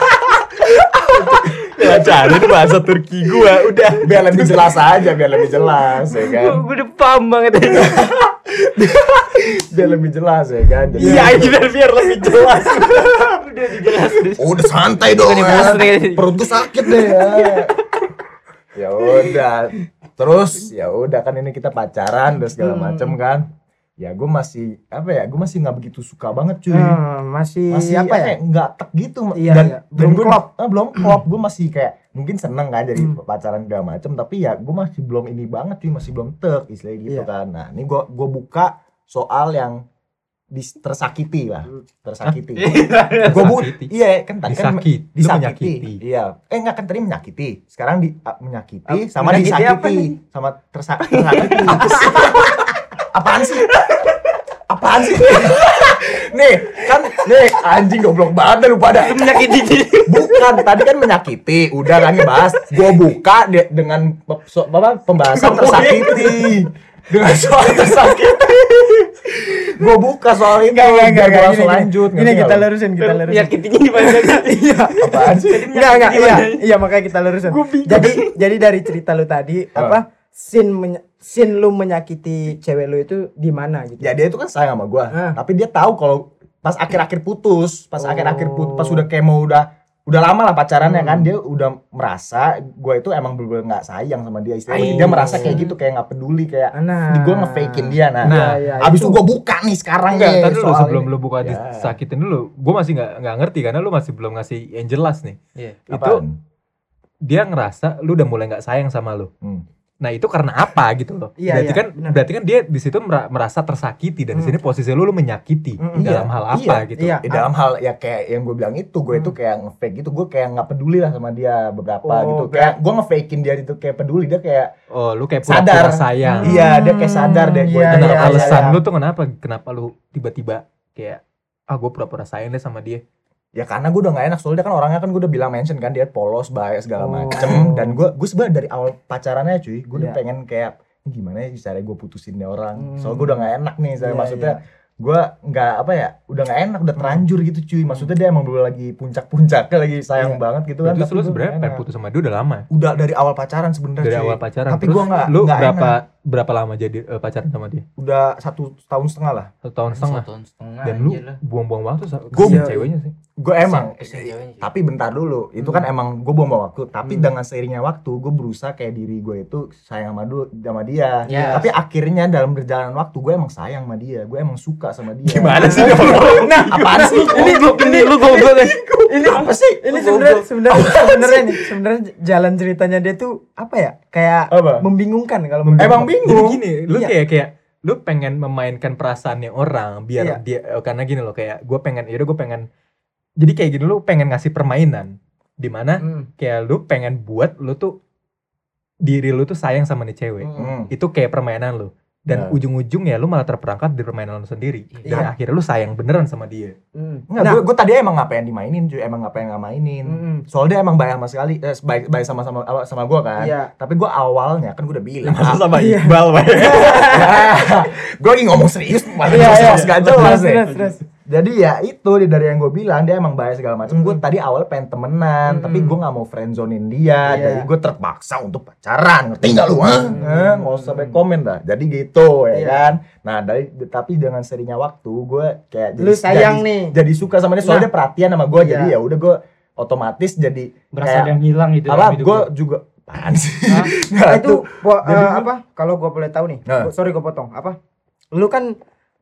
Ngajarin bahasa Turki gua udah. biar lebih jelas aja biar lebih jelas ya kan Gue udah paham banget aja. biar lebih jelas ya kan Iya, biar biar lebih jelas. udah dijelas deh. Oh, udah santai dong ya. perut gue sakit deh ya ya udah terus ya udah kan ini kita pacaran dan segala Hmm. macem kan ya gue masih apa ya gue masih nggak begitu suka banget cuy. Hmm, masih, masih apa ya? kayak nggak tek gitu. Iya, dan, iya. dan Belum gue klop. ah, belum klop. Gue masih kayak mungkin seneng kan jadi Hmm. pacaran segala macem tapi ya gue masih belum ini banget cuy. Masih belum tek istilahnya gitu Iya. kan. Nah ini gue gue buka soal yang dis, tersakiti lah. Tersakiti. Gue bu iya kan tadi kan disakiti. Menyakiti. iya. Eh enggak kan tadi menyakiti. Sekarang di ah, menyakiti Ah, sama menyakiti disakiti sama tersa tersakiti apaan sih apaan sih nih kan nih anjing goblok banget dah lu pada Menyakiti bukan tadi kan menyakiti udah kan bahas gue buka de- dengan so- apa pembahasan tersakiti dengan soal tersakiti gue buka soal ini Enggak, enggak, enggak, gua langsung gini. lanjut Ini kita lurusin, kita lurusin. Menyakitinya gimana? Iya. apaan sih Enggak, enggak, iya. Iya, makanya kita lurusin. Jadi jadi dari cerita lu tadi apa? Menya- scene lu menyakiti cewek lu itu di mana gitu? ya dia itu kan sayang sama gue Ah. tapi dia tahu kalau pas akhir-akhir putus pas Oh. akhir-akhir putus pas udah kayak mau udah udah lama lah pacarannya Hmm. kan dia udah merasa gue itu emang bener-bener nggak sayang sama dia istilahnya Oh. dia merasa kayak gitu kayak nggak peduli kayak Nah. gue ngefakein dia nah, Nah, iya, abis itu itu. gue buka nih sekarang tadi dulu soal sebelum ini. lu buka Ya. disakitin dulu, gue masih nggak nggak ngerti karena lu masih belum ngasih yang jelas nih. Iya. Itu Apaan? dia ngerasa lu udah mulai nggak sayang sama lu. Hmm. Nah itu karena apa gitu loh? Iya, berarti iya, kan benar. berarti kan dia di situ mera- merasa tersakiti dan di Hmm. sini posisi lu lu menyakiti Hmm, dalam iya, hal apa iya, gitu. Iya. Ya, dalam hal ya kayak yang gue bilang itu gue itu Hmm. kayak ngefake gitu gue kayak nggak peduli lah sama dia beberapa Oh, gitu kayak gue ngefakein dia itu kayak peduli dia kayak Oh lu kayak Sadar. pura-pura sayang. Hmm. iya dia kayak sadar deh gue Iya, Kenapa iya, alasan iya. lu tuh kenapa? Kenapa lu tiba-tiba kayak ah gue pura-pura sayang deh sama dia. Ya karena gue udah gak enak soalnya dia kan orangnya kan gue udah bilang mention kan dia polos baik segala Oh. macem dan gue gue sebenarnya dari awal pacarannya cuy gue udah Iya. pengen kayak "Ini gimana ya cara gue putusin dia orang Hmm. soalnya gue udah gak enak nih saya Iya, maksudnya iya. gue nggak apa ya udah nggak enak udah Hmm. terlanjur gitu cuy maksudnya dia emang belum lagi puncak-puncaknya lagi sayang Iya. banget gitu kan Terus lu sebenarnya pengen enak. putus sama dia udah lama. udah dari awal pacaran sebenarnya Dari cuy. awal pacaran. Tapi gua nggak- lu nggak berapa berapa lama jadi eh, pacaran sama dia? udah satu tahun setengah lah Satu tahun setengah. Satu tahun setengah Dan lu buang-buang waktu Gua- sama ceweknya sih. Gue emang. tapi bentar dulu. Itu kan emang gue buang waktu. Tapi Hmm. dengan seiringnya waktu gue berusaha kayak diri gue itu sayang sama, du- sama dia. Yes. tapi akhirnya dalam berjalan waktu gue emang sayang sama dia. Gue emang suka sama dia. Gimana sih? nah apaan sih? ini ini lu goblok kan ini apa sih? ini sebenarnya sebenarnya sebenarnya nih sebenarnya jalan ceritanya dia tuh apa ya? Kayak Apa? membingungkan kalau emang gua. Jadi bingung. Gini, lu Iya. kayak kayak lu pengen memainkan perasaannya orang biar Iya. dia karena gini loh kayak gue pengen yaudah gue pengen jadi kayak gini lu pengen ngasih permainan di mana Hmm. kayak lu pengen buat lu tuh diri lu tuh sayang sama nih cewek Hmm. itu kayak permainan lu dan Nah. ujung-ujungnya lu malah terperangkap di permainan lu sendiri dan Iya. akhirnya lu sayang beneran sama dia Hmm. Nggak, Nah, gue, gue tadi emang ngapain dimainin cuy, emang ngapain nggak mainin. Mm-mm. Soalnya dia emang baik sama sekali, eh, baik, baik sama sama sama gue kan. Iya. Tapi gue awalnya kan gue udah bilang. sama Iya. Iqbal gue lagi ngomong serius, malah Iya, jelas iya. gak jelas terus. Jadi ya itu dari yang gue bilang dia emang baik segala macam. Gue Mm. tadi awalnya pengen temenan, Mm. tapi gue nggak mau friendzonin dia. Iya. Jadi gue terpaksa untuk pacaran, ngerti nggak lu? ah? Mm. Eh, Nggak usah baik komen dah. Jadi gitu ya Iya. kan. Nah dari tapi dengan serinya waktu gue kayak Lu sayang jadi, nih. jadi suka sama dia soalnya dia perhatian sama gue. Jadi Iya. ya udah gue otomatis jadi berasa kayak ada yang hilang gitu apa? dalam hidup Gue juga apaan sih? Hah? Nah, itu po- Jadi eh, apa kalau gua boleh tahu nih Nah. gua- sorry gua potong apa lu kan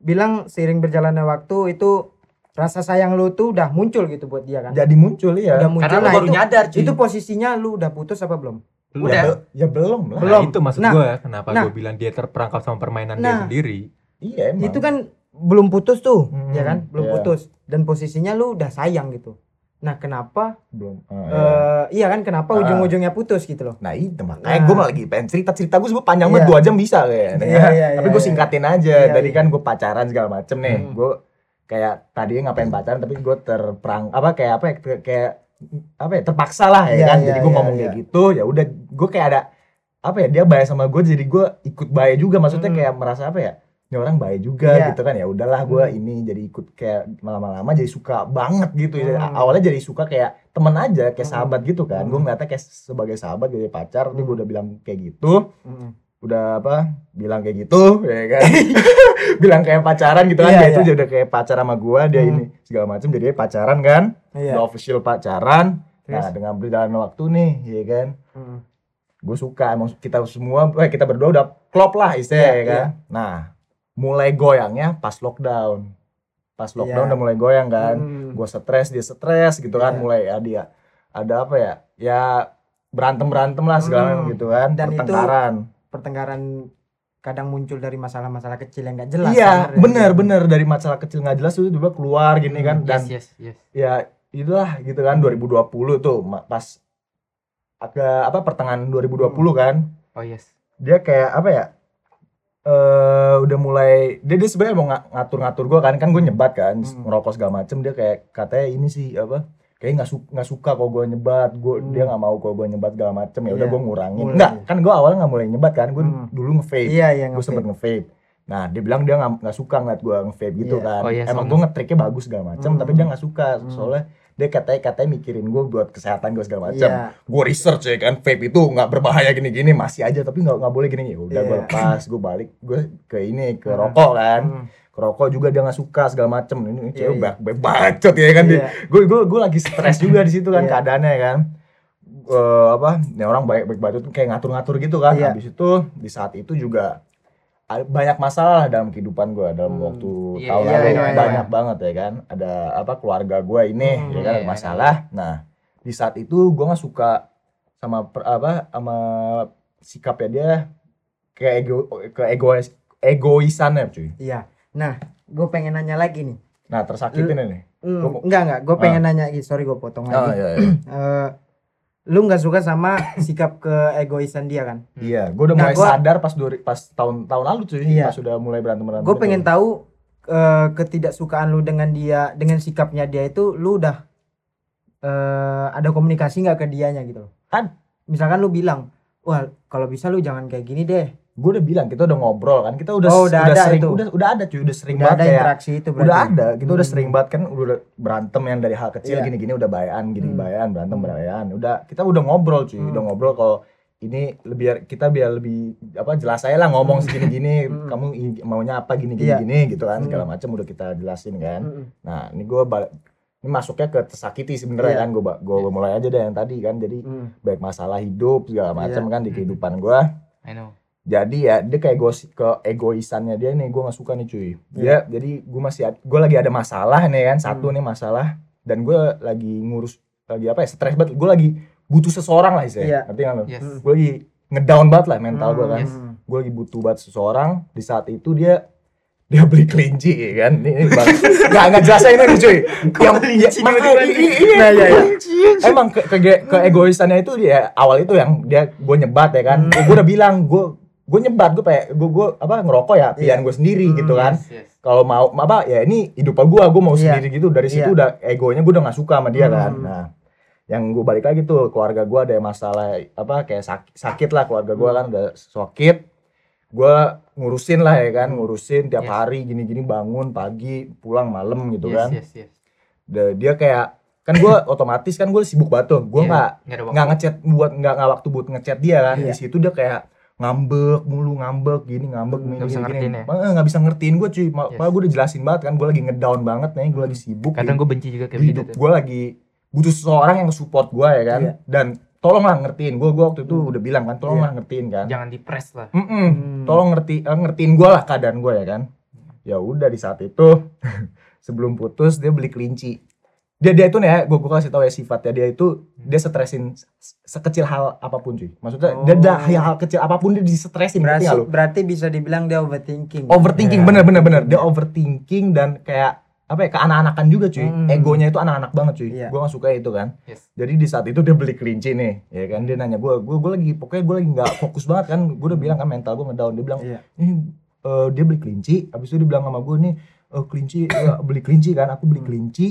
bilang seiring berjalannya waktu itu rasa sayang lu tuh udah muncul gitu buat dia kan jadi muncul ya. udah muncul karena lu nah baru itu, nyadar cuy itu posisinya lu udah putus apa belum Ya, udah be- ya belum lah. Belum. Nah, itu maksud Nah. gue kenapa Nah. gue bilang dia terperangkap sama permainan Nah. dia sendiri Iya emang. itu kan belum putus tuh Hmm, ya kan belum iya. putus dan posisinya lu udah sayang gitu nah kenapa belum. Ah, iya. eh, iya kan kenapa Ah. ujung-ujungnya putus gitu loh Nah itu makanya Nah. gue lagi pengen cerita cerita gue sebenernya panjang banget Iya. dua jam bisa kayaknya. Iya, iya, Tapi iya, gue iya. singkatin aja. Iya, Tadi iya. kan gue pacaran segala macem nih. Hmm. Gue kayak tadinya ngapain pacaran tapi gue terperang apa kayak apa ya kayak- apa ya terpaksa lah ya Iya, kan. iya, jadi gue iya, ngomong iya. kayak gitu ya udah gue kayak ada apa ya dia baik sama gue jadi gue ikut baik juga maksudnya Hmm. kayak merasa apa ya ini orang baik juga Iya. gitu kan ya udahlah gue Hmm. ini jadi ikut kayak lama-lama jadi suka banget gitu ya Hmm. awalnya jadi suka kayak temen aja kayak Hmm. sahabat gitu kan gue Hmm. ngeliatnya kayak sebagai sahabat jadi pacar tapi gue Hmm. udah bilang kayak gitu Mm-mm. udah apa bilang kayak gitu ya kan bilang kayak pacaran gitu kan Iya, dia itu iya. udah kayak pacar sama gua dia Hmm. ini segala macam jadi pacaran kan iya udah official pacaran nah Terus? dengan berjalan waktu nih ya kan Mm. gue suka emang kita semua eh, kita berdua udah klop lah istilahnya Iya, ya kan nah mulai goyangnya pas lockdown. Pas lockdown Iya. udah mulai goyang kan. Mm. gue stres dia stres gitu kan. Iya. mulai ya dia ada apa ya? Ya berantem berantem lah segala Hmm. gitu kan. Dan itu pertengkaran. pertengkaran kadang muncul dari masalah-masalah kecil yang gak jelas iya sebenarnya. bener bener. Dari masalah kecil nggak jelas itu tiba keluar gini Hmm, kan. dan yes yes. yes ya itulah gitu kan 2020 tuh pas agak apa pertengahan 2020 kan. Oh yes. Dia kayak apa ya eh udah mulai dia dia sebenarnya mau nga- ngatur-ngatur gua kan kan gue nyebat kan Hmm. ngerokok segala macem dia kayak katanya ini sih apa kayak nggak suka nggak suka kalau gue nyebat gue Hmm. dia nggak mau kalau gue nyebat segala macem ya udah Iya. gue ngurangin Mulai. enggak kan gue awalnya nggak mulai nyebat kan gue Hmm. dulu nge-vape iya iya gue sempet nge-vape nah dia bilang dia nggak nggak suka ngeliat gue nge-vape gitu Iya. kan Oh iya, emang gue ngetriknya bagus segala macem Hmm. tapi dia nggak suka Hmm. Dia katanya katanya mikirin gue buat kesehatan gue segala macam iya gue research ya kan vape itu nggak berbahaya gini-gini masih aja tapi nggak nggak boleh gini ya udah gue Iya. lepas gue balik gue ke ini ke Hmm. rokok kan Hmm. ke rokok juga dia nggak suka segala macem ini Iya, cewek iya. banyak banyak bacot ya kan Iya. gue gue gue lagi stres juga di situ kan Iya. keadaannya kan Eh, apa ini orang baik baik bacot kayak ngatur-ngatur gitu kan Iya. habis itu di saat itu juga banyak masalah dalam kehidupan gue dalam Hmm. waktu Iya, tahun iya, lalu iya, iya. banyak banget ya kan. Ada apa keluarga gue ini Hmm, ya kan ada iya. masalah. Nah di saat itu gue nggak suka sama per- apa sama sikapnya dia kayak ego ke egois egoisannya cuy. Iya. Nah gue pengen nanya lagi nih. Nah tersakitin ini. Gua mau- enggak enggak gue pengen nanya lagi. Sorry gue potong oh lagi. iya iya, Eh, lu nggak suka sama sikap keegoisan dia kan? Iya gue udah Nah, mulai gua- sadar pas dua, pas tahun tahun lalu cuy Iya. pas sudah mulai berantem berantem gue pengen tahu eh, ketidaksukaan lu dengan dia dengan sikapnya dia itu lu udah eh, ada komunikasi nggak ke dianya gitu loh? Ad- misalkan lu bilang wah kalau bisa lu jangan kayak gini deh gue udah bilang kita udah ngobrol kan kita udah Oh, udah ada sering itu. udah udah ada cuy udah sering udah banget ada kayak interaksi itu berarti udah ada kita udah Hmm. sering banget kan udah berantem yang dari hal kecil Iya. gini-gini udah bayan gini Hmm. bayan berantem Hmm. bayan udah kita udah ngobrol cuy Hmm. udah ngobrol kalau ini lebih kita biar lebih apa jelas saya lah ngomong segini-gini Hmm. kamu maunya apa gini gini Iya. gini gitu kan Hmm. segala macam udah kita jelasin kan Mm-mm. nah ini gue balik ini masuknya ke tersakiti sebenarnya Iya. kan gue gue mulai aja deh yang tadi kan jadi Hmm. baik masalah hidup segala macam Iya. kan di kehidupan gue I know. Jadi ya dia kayak ego ke egoisannya dia nih gue nggak suka nih cuy dia Iya. jadi gue masih gue lagi ada masalah nih kan satu Hmm. nih masalah dan gue lagi ngurus lagi apa ya stres banget gue lagi butuh seseorang lah Iya. istilahnya ngerti nggak lo Yes. Hmm. gue lagi ngedown banget lah mental gue kan Yes. Hmm. gue lagi butuh banget seseorang di saat itu dia dia beli kelinci ya kan ini, ini bang nggak nggak jelas ini nih cuy yang ya, makanya i- iya, Nah, iya, iya. emang ke, ke, ke egoisannya itu dia awal itu yang dia gue nyebat ya kan Hmm. gue udah bilang gue gue nyebat gue kayak gue gue apa ngerokok ya pilihan Iya. gue sendiri Hmm, gitu kan Yes, yes. kalau mau apa ya ini hidup gue gue mau Iya. sendiri gitu dari situ Iya. udah egonya gue udah nggak suka sama dia kan Hmm. nah yang gue balik lagi tuh keluarga gue ada masalah apa kayak sakit, sakit lah keluarga gue Hmm. kan udah sakit gue ngurusin lah ya kan Hmm. ngurusin tiap Yes. hari gini-gini bangun pagi pulang malam gitu yes, kan yes, yes. Da- dia kayak kan gue otomatis kan gue sibuk banget tuh gue Iya, nggak waktu. nggak ngechat buat nggak nggak waktu buat ngechat dia kan Iya. di situ dia kayak ngambek mulu ngambek gini ngambek Hmm, gini nggak bisa gini, ngertiin gini. ya? Eh, nggak bisa ngertiin gue cuy Yes. malah gue udah jelasin banget kan gue lagi ngedown banget nih gue lagi sibuk Kadang di- gue benci juga kayak gitu. hidup gue lagi butuh seseorang yang support gue ya kan Iya. dan tolonglah ngertiin gue gue waktu itu Hmm. udah bilang kan tolonglah ngertiin kan Jangan di press lah. Mm-mm. Hmm. tolong ngerti eh, ngertiin gue lah keadaan gue ya kan ya udah di saat itu sebelum putus dia beli kelinci dia dia itu nih ya gue gue kasih tau ya sifatnya dia itu dia stresin se- sekecil hal apa pun cuy maksudnya dia ada Oh. hal, hal kecil apa pun dia distresin ngerti Berarti, lu berarti bisa dibilang dia overthinking. overthinking Iya. bener bener bener dia overthinking dan kayak apa ya keanak-anakan juga cuy Hmm. egonya itu anak-anak banget cuy Iya. gue gak suka itu kan Yes. jadi di saat itu dia beli kelinci nih ya kan dia nanya gue gue gue lagi pokoknya gue lagi nggak fokus banget kan gue udah bilang kan mental gue ngedown dia bilang Iya. ini eh, dia beli kelinci habis itu dia bilang sama gue nih eh, kelinci ya, beli kelinci kan aku beli Hmm. kelinci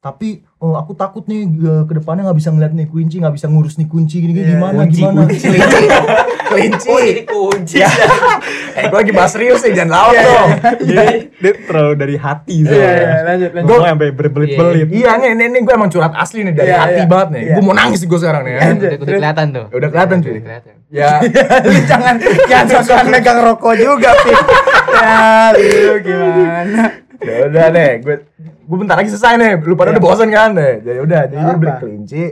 tapi eh, aku takut nih eh, ke depannya nggak bisa ngeliat nih kelinci nggak bisa ngurus nih kunci gini, gini Iya, gimana kunci, gimana kunci. kelinci kelinci Oh, jadi kunci. Ya. eh gue lagi bahas serius nih jangan lawak Iya, dong Jadi dia terlalu dari hati Iya, soalnya. iya, lanjut, lanjut. Ngomong sampai berbelit-belit. iya nih nih, nih gue emang curhat asli nih dari Iya, hati iya. banget nih Iya. gue mau nangis gue sekarang nih ya Udah, udah kelihatan tuh. Udah kelihatan, cuy. Udah kelihatan. ya lu jangan jangan sosokan megang rokok juga, Pip. ya, lu gimana? Ya udah deh gue gue bentar lagi selesai nih lu pada Iya. udah bosan kan deh jadi udah jadi dia beli kelinci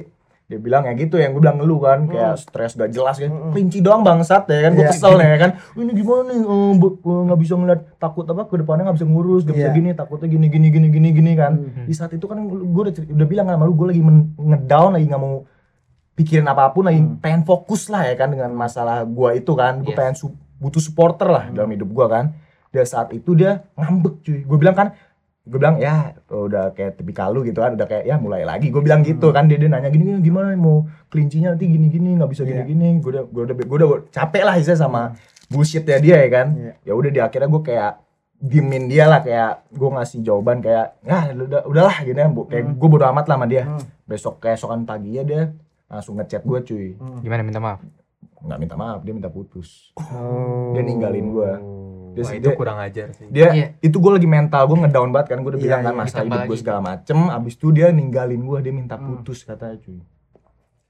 dia bilang ya gitu yang gue bilang ngeluh kan kayak stres gak jelas kan Hmm. kelinci doang bangsat ya kan gue Iya. kesel nih ya kan ini gimana nih bu- eh, nggak bisa ngeliat takut apa ke depannya nggak bisa ngurus gak bisa Iya. gini takutnya gini gini gini gini gini kan Hmm. di saat itu kan gue udah udah bilang kan sama lu gue lagi ngedown lagi nggak mau pikirin apa pun lagi Hmm. pengen fokus lah ya kan dengan masalah gue itu kan gue Yes. pengen su- butuh supporter lah dalam hidup gue kan dan saat itu dia ngambek cuy gue bilang kan gue bilang ya udah kayak tipikal lu gitu kan udah kayak ya mulai lagi gue bilang gitu kan dia, dia nanya gini gini gimana mau kelincinya nanti gini gini nggak bisa Iya. gini gini gue udah gue udah gue udah capek lah istilahnya sama bullshit ya dia ya kan Iya. ya udah di akhirnya gue kayak diemin dia lah kayak gue ngasih jawaban kayak ya udah udahlah gini kan Bu. kayak Hmm. gue bodo amat lah sama dia Hmm. besok keesokan paginya dia langsung ngechat gue cuy Hmm. Gimana minta maaf? nggak minta maaf dia minta putus Oh. Dia ninggalin gua. Dia Wah, sih- itu dia- kurang ajar sih. dia Iya. itu gue lagi mental gue ngedown banget kan gue udah Iya, bilang kan iya. masalah hidup gue segala macem abis itu dia ninggalin gue dia minta Hmm. putus katanya cuy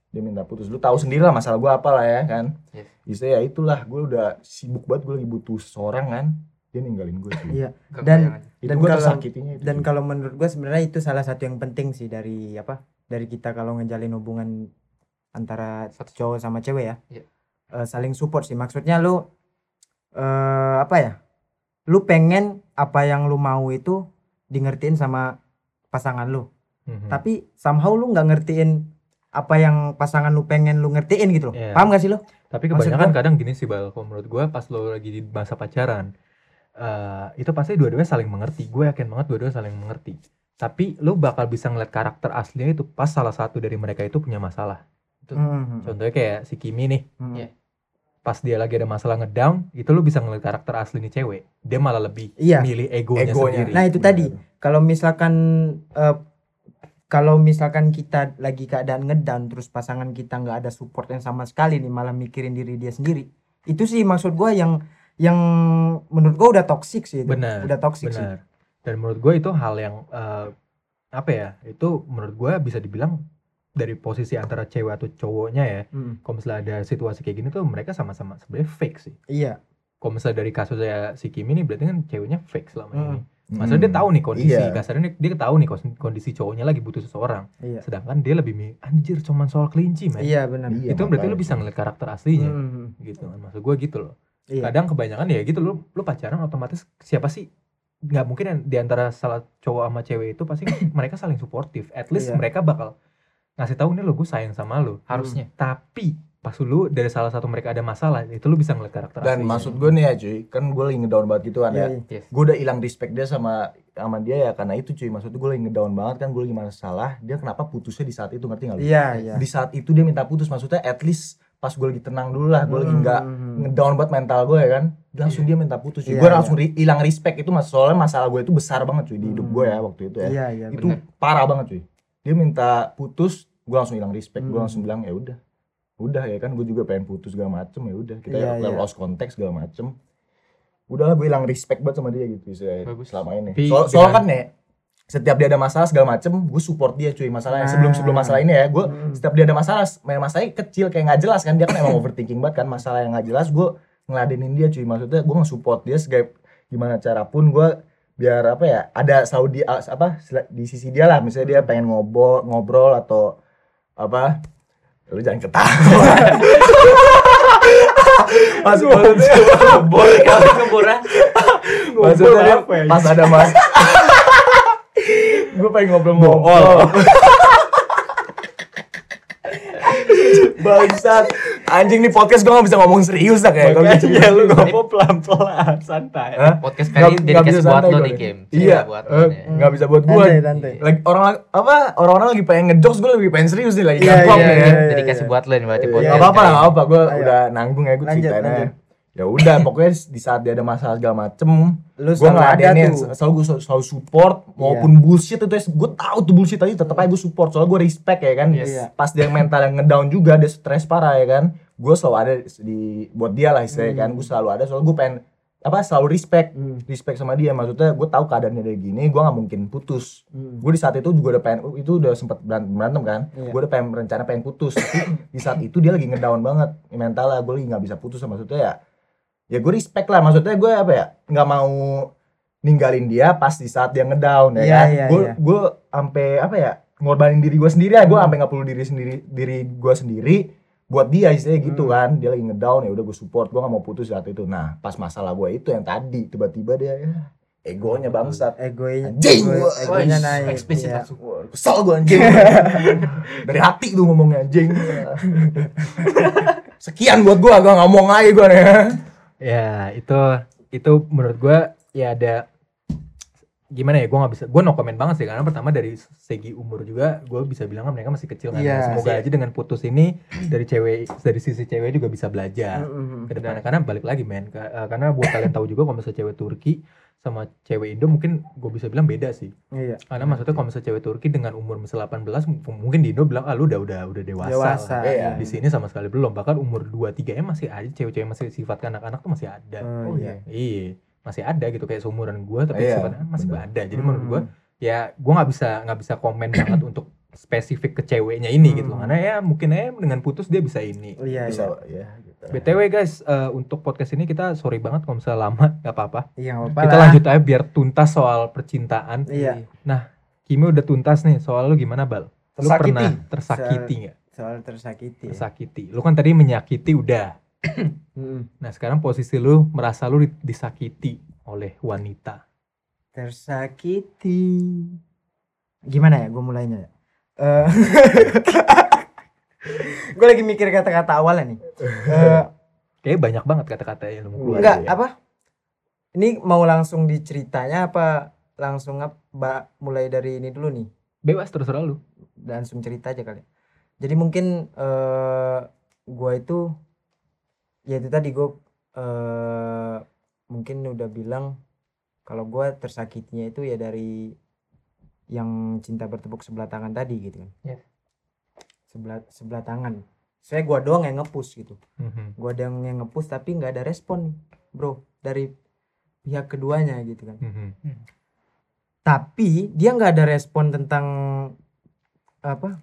dia minta putus lu tahu sendiri lah masalah gue apa lah ya kan Yes. bisa ya itulah gue udah sibuk banget gue lagi butuh seseorang kan dia ninggalin gue cuy Iya. Dan- itu dan gue kalau- tersakitinya itu Dan kalau menurut gue sebenarnya itu salah satu yang penting sih dari apa? Dari kita kalau ngejalin hubungan antara Satu- cowok sama cewek ya. Iya. Eh, saling support sih. Maksudnya lu eh apa ya? Lu pengen apa yang lu mau itu di ngertiin sama pasangan lu. Mhm. Tapi somehow lu nggak ngertiin apa yang pasangan lu pengen lu ngertiin gitu loh. Iya. Paham gak sih lu? Tapi kebanyakan kadang gini sih Bal, kalau menurut gue pas lo lagi di masa pacaran, eh, itu pasti dua-duanya saling mengerti. Gue yakin banget dua-duanya saling mengerti. Tapi lo bakal bisa ngeliat karakter aslinya itu pas salah satu dari mereka itu punya masalah. Hmm. Contohnya kayak si Kimi nih, Hmm. Pas dia lagi ada masalah ngedown, itu lo bisa ngeliat karakter asli nih cewek. Dia malah lebih Iya. milih egonya, Egonya. sendiri. Nah, itu tadi. Kalau misalkan eh, kalau misalkan kita lagi keadaan ngedown terus pasangan kita nggak ada support yang sama sekali nih malah mikirin diri dia sendiri. Itu sih maksud gua yang yang menurut gua udah toxic sih itu. Benar, Udah toxic sih. Benar. Dan menurut gue itu hal yang eh, apa ya? Itu menurut gue bisa dibilang dari posisi antara cewek atau cowoknya ya. Mm, Kalau misalnya ada situasi kayak gini tuh mereka sama-sama sebenarnya fake sih. Iya. Kalau misalnya dari kasusnya si Kimi ini berarti kan ceweknya fake selama Mm. ini. Maksudnya dia Hmm. tahu nih kondisi, Iya. kasarnya dia tahu nih kondisi cowoknya lagi butuh seseorang. Iya. Sedangkan dia lebih anjir cuman soal kelinci, men. Iya benar. Iya, itu berarti lu bisa ngeliat karakter aslinya Hmm. gitu kan. Maksud gua gitu loh. Iya. Kadang kebanyakan ya gitu lu lu pacaran otomatis siapa sih nggak mungkin yang di antara salah cowok sama cewek itu pasti mereka saling suportif. At least Iya. mereka bakal ngasih tahu nih lo gue sayang sama lu. harusnya Tapi pas lu dari salah satu mereka ada masalah, itu lu bisa ngeliat karakter Dan aslinya. maksud gue nih ya cuy, kan gue lagi ngedown banget gitu kan Iya, ya. iya. yes Gue udah hilang respect dia sama sama dia ya karena itu cuy. Maksud gue lagi ngedown banget kan gue lagi masalah. Dia kenapa putusnya di saat itu ngerti gak lu? Iya, iya. Di saat itu dia minta putus maksudnya at least pas gue lagi tenang dulu lah, gue lagi Hmm, nggak hmm, hmm. ngedown banget mental gue ya kan. Langsung dia minta putus cuy. Iya, gue iya. langsung ri- hilang respect itu mas soalnya masalah gue itu besar banget cuy di hidup Hmm. gue ya waktu itu ya. Iya, iya. itu bener. parah banget cuy. Dia minta putus, gue langsung hilang respect. Gue Hmm. langsung bilang ya udah, udah ya kan gue juga pengen putus segala macem ya udah kita Iya, ya iya. lost contact segala macem. Udahlah gue hilang respect banget sama dia gitu saya Bagus. selama ini. Tapi Soal, soal dengan- kan nih setiap dia ada masalah segala macem, gue support dia cuy masalahnya Nah. sebelum sebelum masalah ini ya, gue Hmm. setiap dia ada masalah, main masalahnya kecil kayak nggak jelas kan dia kan emang overthinking banget kan masalah yang nggak jelas, gue ngeladenin dia cuy maksudnya gue nge-support dia sebagai gimana cara pun gue biar apa ya ada selalu di apa di sisi dia lah misalnya dia pengen ngobrol ngobrol atau apa? Lu jangan ketawa. Mas ngebor kali ngebor ah. maksudnya ya? pas ada mas. Gue pengen ngobrol-ngobrol bangsat anjing nih podcast gue gak bisa ngomong serius lah kayak kalau gitu. Makanya lu ngomong pelan-pelan, santai. Hah? podcast kali ini dedikasi buat lo nih. Kim iya buat eh, lo nih nggak bisa buat gue Santai, santai. lagi orang apa orang-orang lagi pengen ngejokes gue lebih pengen serius nih lagi Iya, iya, ya iya. dedikasi buat lo nih berarti Ya podcast nggak apa-apa nggak apa-apa. Gue udah nanggung ya gue ceritain aja. Ya udah, pokoknya di saat dia ada masalah segala macem, Lu gue selalu ada ngeladenin, selalu gue selalu support, maupun bullshit itu, gue tahu tuh bullshit tadi, tetap aja gue support, soalnya gue respect ya kan. Yes. Iya. Pas dia mental yang ngedown juga, dia stres parah ya kan, gue selalu ada di buat dia lah istilahnya kan, gue selalu ada, soalnya gue pengen apa selalu respect, Hmm. respect sama dia. Maksudnya gue tahu keadaannya dia gini, gue nggak mungkin putus. Hmm. Gue di saat itu juga udah pengen, itu udah sempet berantem, berantem kan, Iya. gue udah pengen rencana pengen putus, tapi di saat itu dia lagi ngedown banget mentalnya, gue lagi nggak bisa putus maksudnya ya, ya gue respect lah, maksudnya gue apa ya, nggak mau ninggalin dia pas di saat dia ngedown ya Iya, kan, gue gue sampai apa ya, ngorbanin diri gue sendiri ya, gue Hmm. sampai nggak perlu diri sendiri diri gue sendiri buat dia istilahnya gitu Hmm. kan dia lagi ngedown ya udah gue support gue nggak mau putus saat itu nah pas masalah gue itu yang tadi tiba-tiba dia ya egonya bangsat Egonya, Anjing, ego- gua. egonya naik. eksplisit. Wah, kesel gue anjing dari hati tuh ngomongnya anjing sekian buat gue gak ngomong aja gue nih Ya itu itu menurut gua ya ada gimana ya gue nggak bisa gue no comment banget sih karena pertama dari segi umur juga gue bisa bilang kan mereka masih kecil kan Iya. semoga aja dengan putus ini dari cewek dari sisi cewek juga bisa belajar Mm-mm. ke depannya karena balik lagi men eh, karena buat kalian tahu juga kalau misalnya cewek Turki sama cewek Indo mungkin gue bisa bilang beda sih Iya. karena maksudnya kalau misalnya cewek Turki dengan umur misalnya 18 m- mungkin di Indo bilang ah lu udah udah udah dewasa, Dewasa. lah." Iya. di sini sama sekali belum bahkan umur 2 3 nya masih ada cewek-cewek masih sifat anak-anak tuh masih ada Oh, iya. iya masih ada gitu kayak seumuran gue tapi Iya, sifatnya masih bener. ada jadi menurut gue Hmm. ya gue nggak bisa nggak bisa komen banget untuk spesifik ke ceweknya ini gitu Hmm. karena ya mungkin aja dengan putus dia bisa ini Oh, Iya, bisa iya. ya gitu. btw guys eh, untuk podcast ini kita sorry banget kalau misalnya lama nggak apa-apa Iya, apa-apa kita lah. lanjut aja biar tuntas soal percintaan Iya. Kimi udah tuntas nih soal lu gimana bal lu Tersakiti. pernah tersakiti nggak Soal tersakiti. ya. tersakiti lu kan tadi menyakiti udah Mm-mm. nah sekarang posisi lu merasa lu di- disakiti oleh wanita Tersakiti. Gimana ya gue mulainya ya? Eh, gue lagi mikir kata-kata awalnya nih. Eh, Kayaknya banyak banget kata-kata yang lu keluar. enggak, iya. apa? Ini mau langsung diceritanya apa langsung apa mulai dari ini dulu nih? Bebas terserah lu. langsung cerita aja kali. Jadi mungkin eh gua itu ya itu tadi gua eh mungkin udah bilang kalau gua tersakitinya itu ya dari yang cinta bertepuk sebelah tangan tadi gitu kan. Yes. Sebelah sebelah tangan. Saya gua doang yang ngepush gitu. Mhm. Gua doang yang ngepush tapi nggak ada respon nih, Bro, dari pihak keduanya gitu kan Mhm. tapi dia nggak ada respon tentang apa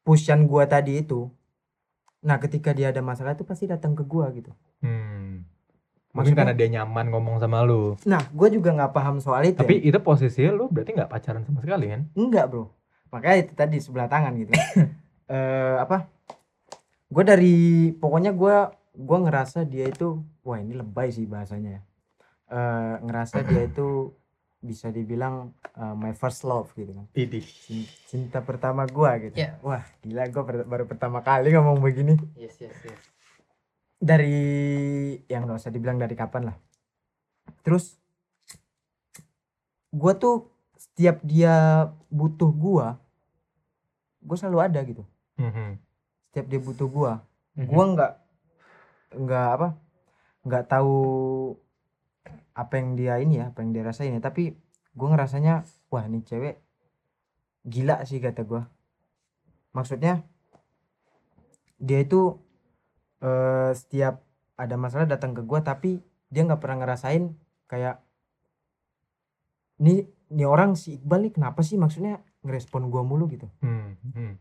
pushan gua tadi itu nah ketika dia ada masalah itu pasti datang ke gua gitu Hmm. Mungkin Maksudnya- karena dia nyaman ngomong sama lu. nah gue juga nggak paham soal itu Tapi ya. itu posisinya lu berarti nggak pacaran sama sekali kan? enggak bro makanya itu tadi sebelah tangan gitu eh apa? Gue dari pokoknya gue gue ngerasa dia itu wah ini lebay sih bahasanya eh ngerasa dia itu bisa dibilang eh, my first love gitu kan. Cinta pertama gue gitu. Ya. wah gila gue baru pertama kali ngomong begini. Yes, yes, yes. dari yang nggak usah dibilang dari kapan lah. Terus gue tuh setiap dia butuh gue gue selalu ada gitu Mhm. setiap dia butuh gue Mhm. gue nggak nggak apa nggak tahu apa yang dia ini ya apa yang dia rasain ya tapi gue ngerasanya wah ini cewek gila sih kata gue maksudnya dia itu eh, setiap ada masalah datang ke gue tapi dia nggak pernah ngerasain kayak nih nih orang si Iqbal nih kenapa sih maksudnya ngerespon gue mulu gitu Hmm, hmm.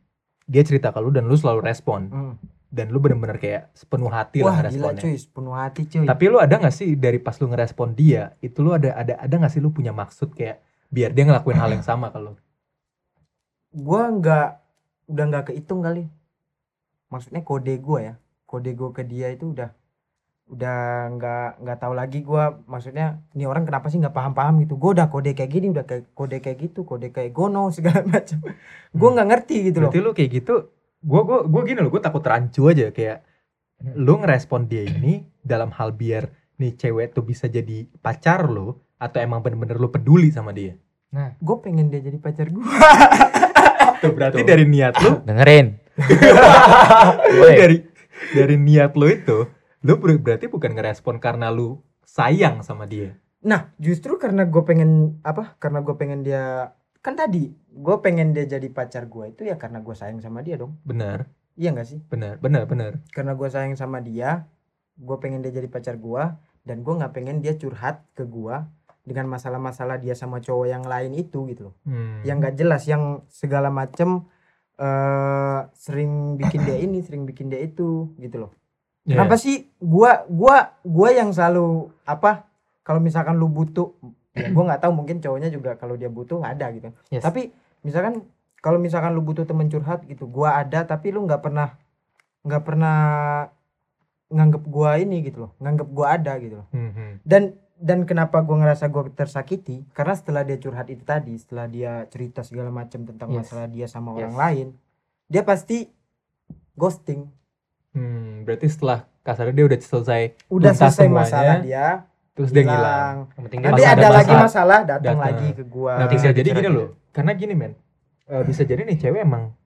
Dia cerita ke lu dan lu selalu respon. Hmm. dan lu bener-bener kayak sepenuh hati wah lah gila responnya. cuy sepenuh hati cuy. Tapi lu ada gak sih dari pas lu ngerespon dia, itu lu ada ada ada gak sih lu punya maksud kayak biar dia ngelakuin hal yang sama kalau gua nggak udah nggak kehitung kali. Maksudnya kode gua ya. Kode gua ke dia itu udah udah nggak nggak tahu lagi gua maksudnya ini orang kenapa sih nggak paham paham gitu gua udah kode kayak gini udah kayak kode kayak gitu kode kayak gono segala macam gua Hmm. nggak ngerti gitu loh Berarti lu kayak gitu, gua gua gua gini loh, gua takut rancu aja kayak lu ngerespon dia ini dalam hal biar nih cewek tuh bisa jadi pacar lu atau emang bener-bener lu peduli sama dia. gue pengen dia jadi pacar gua Tuh berarti Tuh. dari niat lu, Dengerin. dari dari niat lu itu, lu ber- berarti bukan ngerespon karena lu sayang sama dia. nah justru karena gue pengen apa karena gue pengen dia kan tadi gue pengen dia jadi pacar gua itu ya karena gue sayang sama dia dong Benar, iya nggak sih benar, benar, benar. karena gue sayang sama dia gue pengen dia jadi pacar gue dan gue nggak pengen dia curhat ke gue dengan masalah-masalah dia sama cowok yang lain itu gitu loh Hmm. yang nggak jelas yang segala macem eh sering bikin dia ini sering bikin dia itu gitu loh Iya. kenapa sih gua gua gua yang selalu apa kalau misalkan lu butuh ya gua nggak tahu mungkin cowoknya juga kalau dia butuh ada gitu Yes. tapi misalkan kalau misalkan lu butuh temen curhat gitu gua ada tapi lu nggak pernah nggak pernah nganggep gua ini gitu loh nganggep gua ada gitu loh Hmm, hmm. dan dan kenapa gua ngerasa gua tersakiti karena setelah dia curhat itu tadi setelah dia cerita segala macam tentang Yes. masalah dia sama Yes. orang lain dia pasti ghosting Hmm, berarti setelah kasarnya dia udah selesai udah selesai semuanya, masalah dia terus dia ngilang. Nanti ada, ada lagi masalah, datang datang. lagi ke gua Nah, Nanti bisa jadi gini loh. Karena gini men, eh, bisa jadi nih cewek emang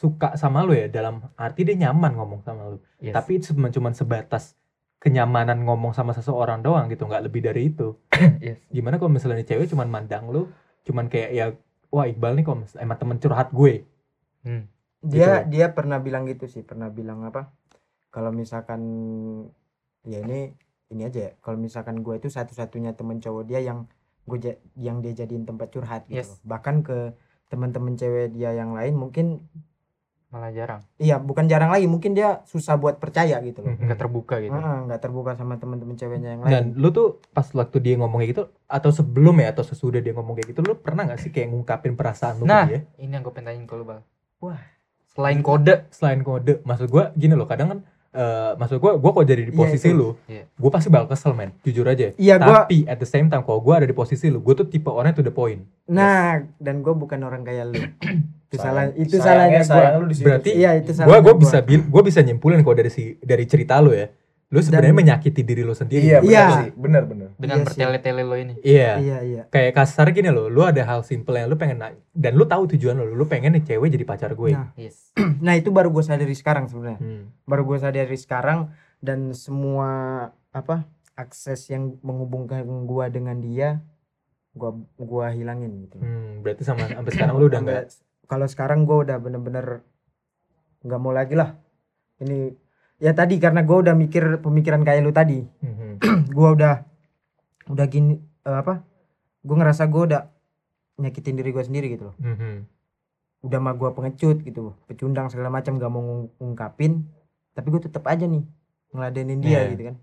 suka sama lu ya dalam arti dia nyaman ngomong sama lu. Yes. Tapi itu cuma sebatas kenyamanan ngomong sama seseorang doang gitu, nggak lebih dari itu. yes. Gimana kalau misalnya nih cewek cuman mandang lu, cuman kayak ya wah Iqbal nih kok mis- emang temen curhat gue. Hmm. dia gitu. dia pernah bilang gitu sih pernah bilang apa kalau misalkan ya ini ini aja ya kalau misalkan gue itu satu-satunya temen cowok dia yang gue yang dia jadiin tempat curhat gitu Yes. loh. bahkan ke teman-teman cewek dia yang lain mungkin Malah jarang. iya bukan jarang lagi mungkin dia susah buat percaya gitu loh Hmm. Nggak terbuka gitu. Heeh, nggak terbuka sama teman-teman ceweknya yang lain Dan lu tuh pas waktu dia ngomong kayak gitu atau sebelum ya atau sesudah dia ngomong kayak gitu, lu pernah nggak sih kayak ngungkapin perasaan lu Nah. ke dia? Ini yang gue pengen tanyain ke lu, Bal. Wah. Selain kode, Selain kode, maksud gua gini loh, kadang kan eh, maksud gua gua kok jadi di Iya, posisi itu. lu, Iya. gua pasti bakal kesel men, jujur aja. iya gue Tapi at the same time kalau gue ada di posisi lu, gue tuh tipe orang to the point. nah dan gue bukan orang kayak lu itu salah itu salahnya gue. Berarti iya itu Gue gue gua. bisa gue bisa nyimpulin kalau dari si dari cerita lu ya, lu sebenarnya Dan- menyakiti diri lu sendiri. Iya, Iya. benar sih. Benar, benar. dengan Iya bertele-tele lo ini. Iya. iya iya Kayak kasar gini loh, lu ada hal simple yang lu pengen na- dan lu tahu tujuan lu, lu pengen nih cewek jadi pacar gue. Nah. Yes. nah itu baru gue sadari sekarang sebenarnya Hmm. baru gue sadari sekarang dan semua apa akses yang menghubungkan gue dengan dia gua gua hilangin gitu Hmm, berarti sama sampai sekarang lu udah enggak kalau sekarang gue udah bener-bener nggak mau lagi lah ini ya tadi karena gue udah mikir pemikiran kayak lu tadi Hmm, gue udah udah gini eh, apa gue ngerasa gue udah nyakitin diri gue sendiri gitu loh hmm, hmm. udah mah gue pengecut gitu pecundang segala macam gak mau ngung- ngungkapin tapi gue tetap aja nih ngeladenin dia Iya. gitu kan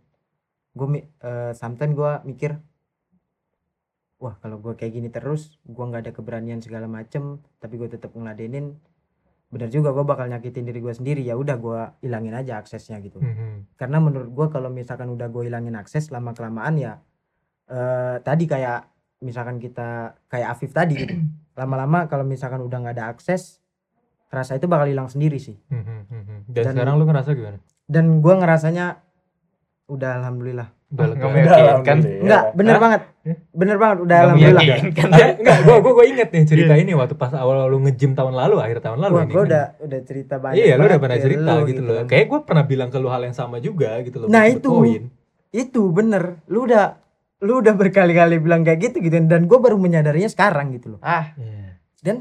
gue eh, sometimes gue mikir wah kalau gue kayak gini terus gue nggak ada keberanian segala macem tapi gue tetap ngeladenin benar juga gue bakal nyakitin diri gue sendiri ya udah gue hilangin aja aksesnya gitu Mhm. karena menurut gue kalau misalkan udah gue hilangin akses lama kelamaan ya eh tadi kayak misalkan kita kayak Afif tadi gitu lama-lama kalau misalkan udah nggak ada akses rasa itu bakal hilang sendiri sih Mhm, mhm. Dan, Dan- sekarang lu ngerasa gimana? dan gue ngerasanya udah alhamdulillah Lega. meyakinkan. enggak bener Hah? banget bener banget udah alhamdulillah meyakinkan. Enggak, enggak, gua gua gua inget nih cerita ini waktu pas awal lu nge-gym tahun lalu, akhir tahun lalu Wah, ini. gue kan. udah udah cerita banyak. Iya, lu udah pernah cerita lu gitu loh. kan. Kayak gue pernah bilang ke lu hal yang sama juga gitu loh. Nah, itu. poin. Itu bener. Lu udah lu udah berkali-kali bilang kayak gitu gitu dan gue baru menyadarinya sekarang gitu loh. Ah, Iya. Dan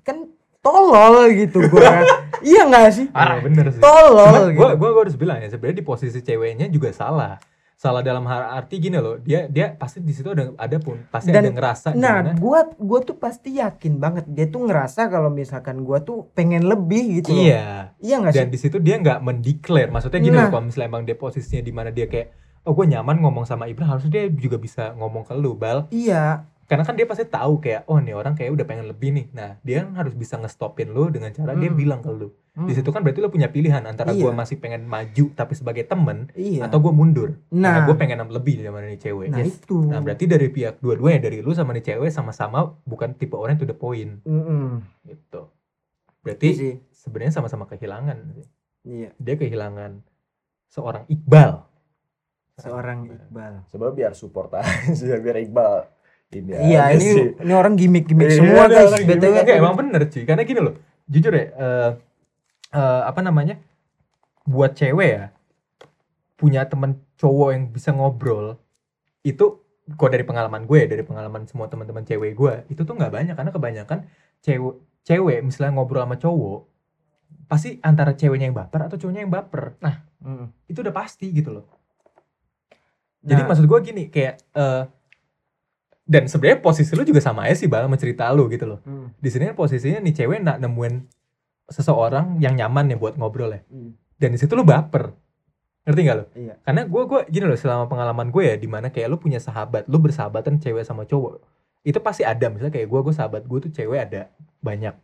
kan tolol gitu gua. iya nggak sih? Parah. Iya, bener sih. Tolol Cuman gitu. gua, gua, gua harus bilang ya sebenarnya di posisi ceweknya juga salah. Salah dalam arti gini loh, dia dia pasti di situ ada ada pun pasti Dan- ada ngerasa Nah, gimana. gua gua tuh pasti yakin banget dia tuh ngerasa kalau misalkan gua tuh pengen lebih gitu loh. Iya. Iya nggak sih? Dan di situ dia nggak mendeklar. Maksudnya gini Nah. loh, kalau misalnya emang dia posisinya di mana dia kayak oh gue nyaman ngomong sama Ibra harusnya dia juga bisa ngomong ke lu bal Iya. karena kan dia pasti tahu kayak oh nih orang kayak udah pengen lebih nih nah dia harus bisa ngestopin lu dengan cara dia Hmm. bilang ke lu Hmm. di situ kan berarti lu punya pilihan antara Iya. gua masih pengen maju tapi sebagai temen Iya. atau gue mundur karena Nah. gue pengen lebih daripada nih cewek Nah, Yes. itu. nah berarti dari pihak dua-duanya dari lu sama nih cewek sama-sama bukan tipe orang to the point Mm-mm. gitu Iya berarti sih. sebenarnya sama-sama kehilangan sih. Iya. dia kehilangan seorang Iqbal Seorang Iqbal. Coba biar support aja biar Iqbal. Ini Iya, ini sih. ini orang gimmick-gimmick Iya, semua ada guys. orang BTW. gimmick. Enggak, emang bener cuy karena gini loh jujur ya eh eh, apa namanya buat cewek ya punya temen cowok yang bisa ngobrol itu kok dari pengalaman gue ya dari pengalaman semua teman-teman cewek gue itu tuh nggak banyak. Karena kebanyakan cewek cewek misalnya ngobrol sama cowok pasti antara ceweknya yang baper atau cowoknya yang baper. Nah Mm. itu udah pasti gitu loh. Jadi Nah, maksud gue gini kayak eh dan sebenarnya posisi lu juga sama aja sih bal sama cerita lu gitu loh. Mm, di sini posisinya nih cewek nak nemuin seseorang yang nyaman nih buat ngobrol ya. Mm, dan di situ lu baper. Ngerti nggak lo Iya. karena gue gue gini loh selama pengalaman gue ya di mana kayak lu punya sahabat lu bersahabatan cewek sama cowok itu pasti ada. Misalnya kayak gue gue sahabat gue tuh cewek ada banyak.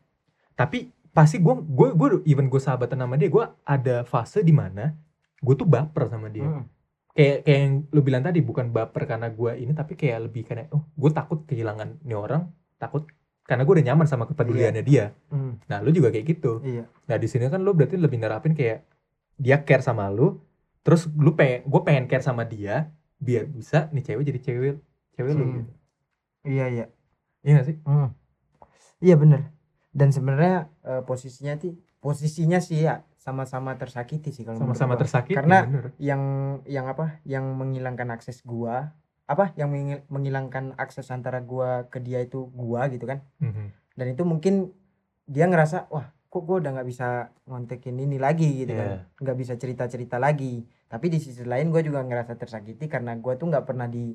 Tapi pasti gue gue gue even gue sahabatan sama dia gue ada fase di mana gue tuh baper sama dia. Mm. kayak kayak yang lu bilang tadi bukan baper karena gue ini tapi kayak lebih karena oh gue takut kehilangan nih orang takut karena gue udah nyaman sama kepeduliannya dia Mm, nah lu juga kayak gitu Iya. nah di sini kan lu berarti lebih nerapin kayak dia care sama lu terus lu pengen gue pengen care sama dia biar bisa nih cewek jadi cewek cewek lu Hmm. gitu Iya, iya. iya gak sih Mm. Iya bener. Dan sebenarnya eh, posisinya sih posisinya sih ya sama-sama tersakiti sih kalau sama-sama tersakiti Karena bener. yang yang apa? Yang menghilangkan akses gua apa yang menghil- menghilangkan akses antara gua ke dia itu gua gitu kan. Mhm. Dan itu mungkin dia ngerasa wah kok gua udah nggak bisa ngontekin ini lagi gitu Iya. kan. Nggak bisa cerita-cerita lagi. Tapi di sisi lain gua juga ngerasa tersakiti karena gua tuh nggak pernah di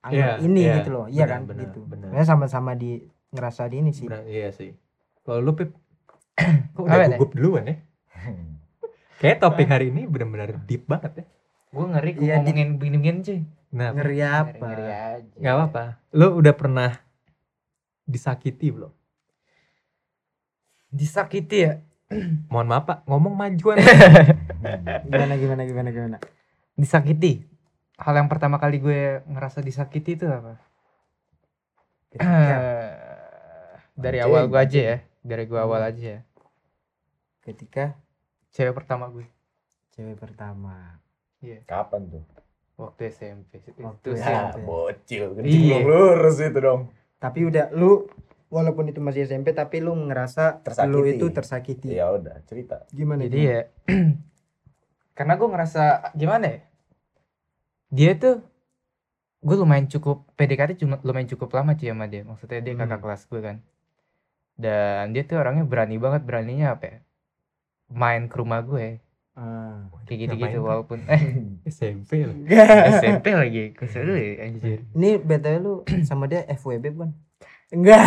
Iya, ini iya. gitu loh. Iya kan benar, gitu. benar. Ya sama-sama di ngerasa di ini sih. Bener, iya sih kalau lu pip kok udah gugup duluan ya kayak topik hari ini benar-benar deep banget ya gue ngeri gue Iya, di- ngomongin begini-begini cuy. nah Ngeri apa? Ngeri aja. nggak apa-apa lu udah pernah disakiti belum Disakiti ya. mohon maaf pak ngomong majuan Gimana gimana gimana gimana? Disakiti. Hal yang pertama kali gue ngerasa disakiti itu apa? Ketika, Dari awal gue aja ya. Dari gue awal aja ya. ketika Cewek pertama gue cewek pertama. Kapan tuh? waktu SMP. Itu Waktu sih. Ya, SMP. bocil. Kencing Iya. belum lurus itu dong. Tapi udah lu walaupun itu masih SMP tapi lu ngerasa lu Tersakiti. itu tersakiti. Ya udah, cerita. Gimana? Jadi ya karena gue ngerasa gimana ya? Dia tuh gue lumayan cukup PDKT cuma lumayan cukup lama sih sama dia. Maksudnya dia kakak Hmm. kelas gue kan. Dan dia tuh orangnya berani banget, beraninya apa ya? Main ke rumah gue Ah. kayak gitu-gitu walaupun eh SMP loh SMP lagi kesel ya anjir. Ini BTW lu sama dia FWB bukan? Enggak.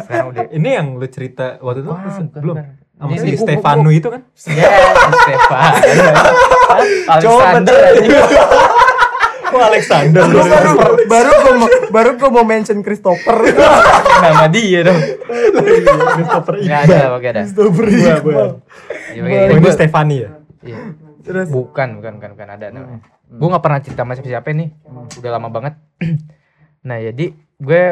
Sekarang udah ini yang lu cerita waktu itu Wah, bukan, belum sama Ini- si ini- Stefano itu kan Ya, Stefan. Coba Alexander bener. Alexander baru baru gua mau baru gua mau mention Christopher. Nama dia dong. Christopher Enggak ada, enggak ada. Christopher Gua, Iqbal. gua. Ya, Oh, ini Stefani ya iya. Terus Bukan, bukan, bukan, bukan ada namanya. Gue nggak pernah cerita sama siapa nih, udah lama banget. nah jadi gue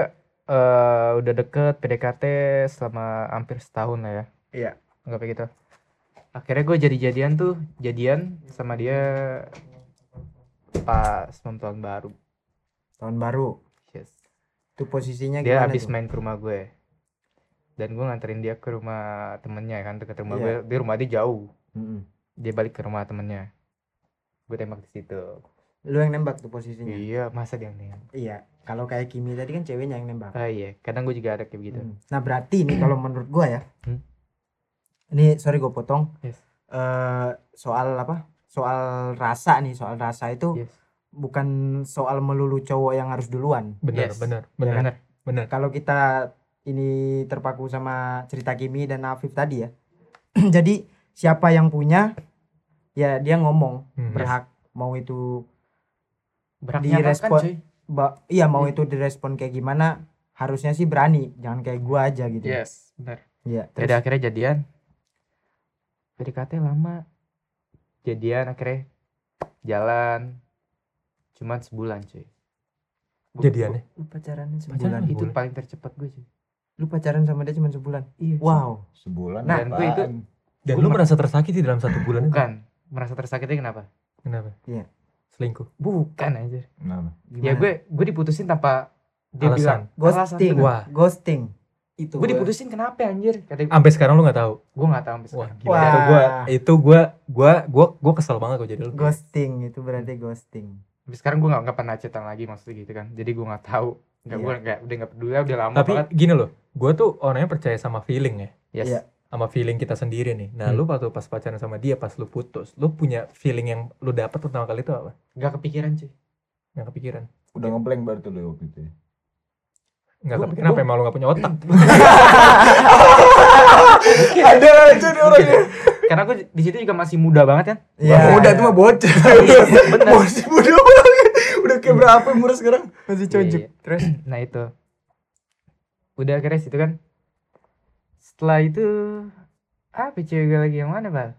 eh, udah deket PDKT selama hampir setahun lah ya. Iya. Nggak kayak gitu. Akhirnya gue jadi jadian tuh, jadian sama dia pas tahun baru. tahun baru. Yes. Itu posisinya Dia gimana habis main ke rumah gue. Dan gue nganterin dia ke rumah temennya kan, deket rumah Iya. gue. Di rumah dia jauh. Mm-mm. Dia balik ke rumah temennya. Gue tembak di situ. Lu yang nembak tuh posisinya. Iya, masa dia yang Iya. Kalau kayak Kimi tadi kan ceweknya yang nembak. Ah iya, kadang gue juga ada kayak begitu. Hmm. Nah berarti ini kalau menurut gua ya, Hmm. ini sorry gue potong. Yes. Eh, soal apa? Soal rasa nih, soal rasa itu Yes. bukan soal melulu cowok yang harus duluan. benar Yes. benar Ya benar Bener. benar Kalau kita ini terpaku sama cerita Kimi dan Afif tadi ya. Jadi siapa yang punya ya dia ngomong Hmm. berhak mau itu Beraknya Direspon- cuy. ba- iya mau Iya. itu direspon kayak gimana harusnya sih berani jangan kayak gua aja gitu. Yes, benar. Iya. Jadi terus- akhirnya jadian. PDKT lama. Jadian akhirnya jalan cuman sebulan cuy. Jadiannya Lu pacarannya gua- sebulan. Itu Sebulan. paling tercepat gue cuy. Lu pacaran sama dia cuma sebulan. Iya. Wow. Sebulan Nah, gue itu-? Dan Gua lu mer- merasa tersakiti dalam satu bulan itu Bukan. Merasa tersakiti kenapa? kenapa Iya. selingkuh Bukan anjir. Kenapa? Ya gue gue diputusin tanpa dia Alasan. bilang ghosting. Wah. Ghosting. itu. Gue diputusin kenapa anjir? Kata sampai sekarang lu nggak tahu gue nggak tahu sampai wah sekarang. gila Wah. itu gua itu gua gua gua gua kesel banget kok jadi lu Ghosting itu berarti ghosting. Sampai sekarang gue nggak pernah cetan lagi maksudnya gitu kan. Jadi gue nggak tahu. Nggak Iya. gue nggak udah nggak peduli udah lama tapi banget. gini loh gua tuh orangnya percaya sama feeling ya Yes. Iya. Sama feeling kita sendiri nih nah Hmm. lu waktu pas pacaran sama dia pas lu putus lu punya feeling yang lu dapet pertama kali itu apa Nggak kepikiran cuy. yang kepikiran Udah ngeblank berarti lu waktu itu. ya? nggak Gua- kepikiran apa emang lu nggak punya otak Ada aja nih orangnya. Karena gue di situ juga masih muda banget kan. Iya. Udah itu mah bocah. Bener. Masih muda banget. Udah kayak berapa umur sekarang? Masih Iya, iya. Terus Nah itu. Udah akhirnya situ kan. Setelah itu apa cewek gue lagi yang mana bal?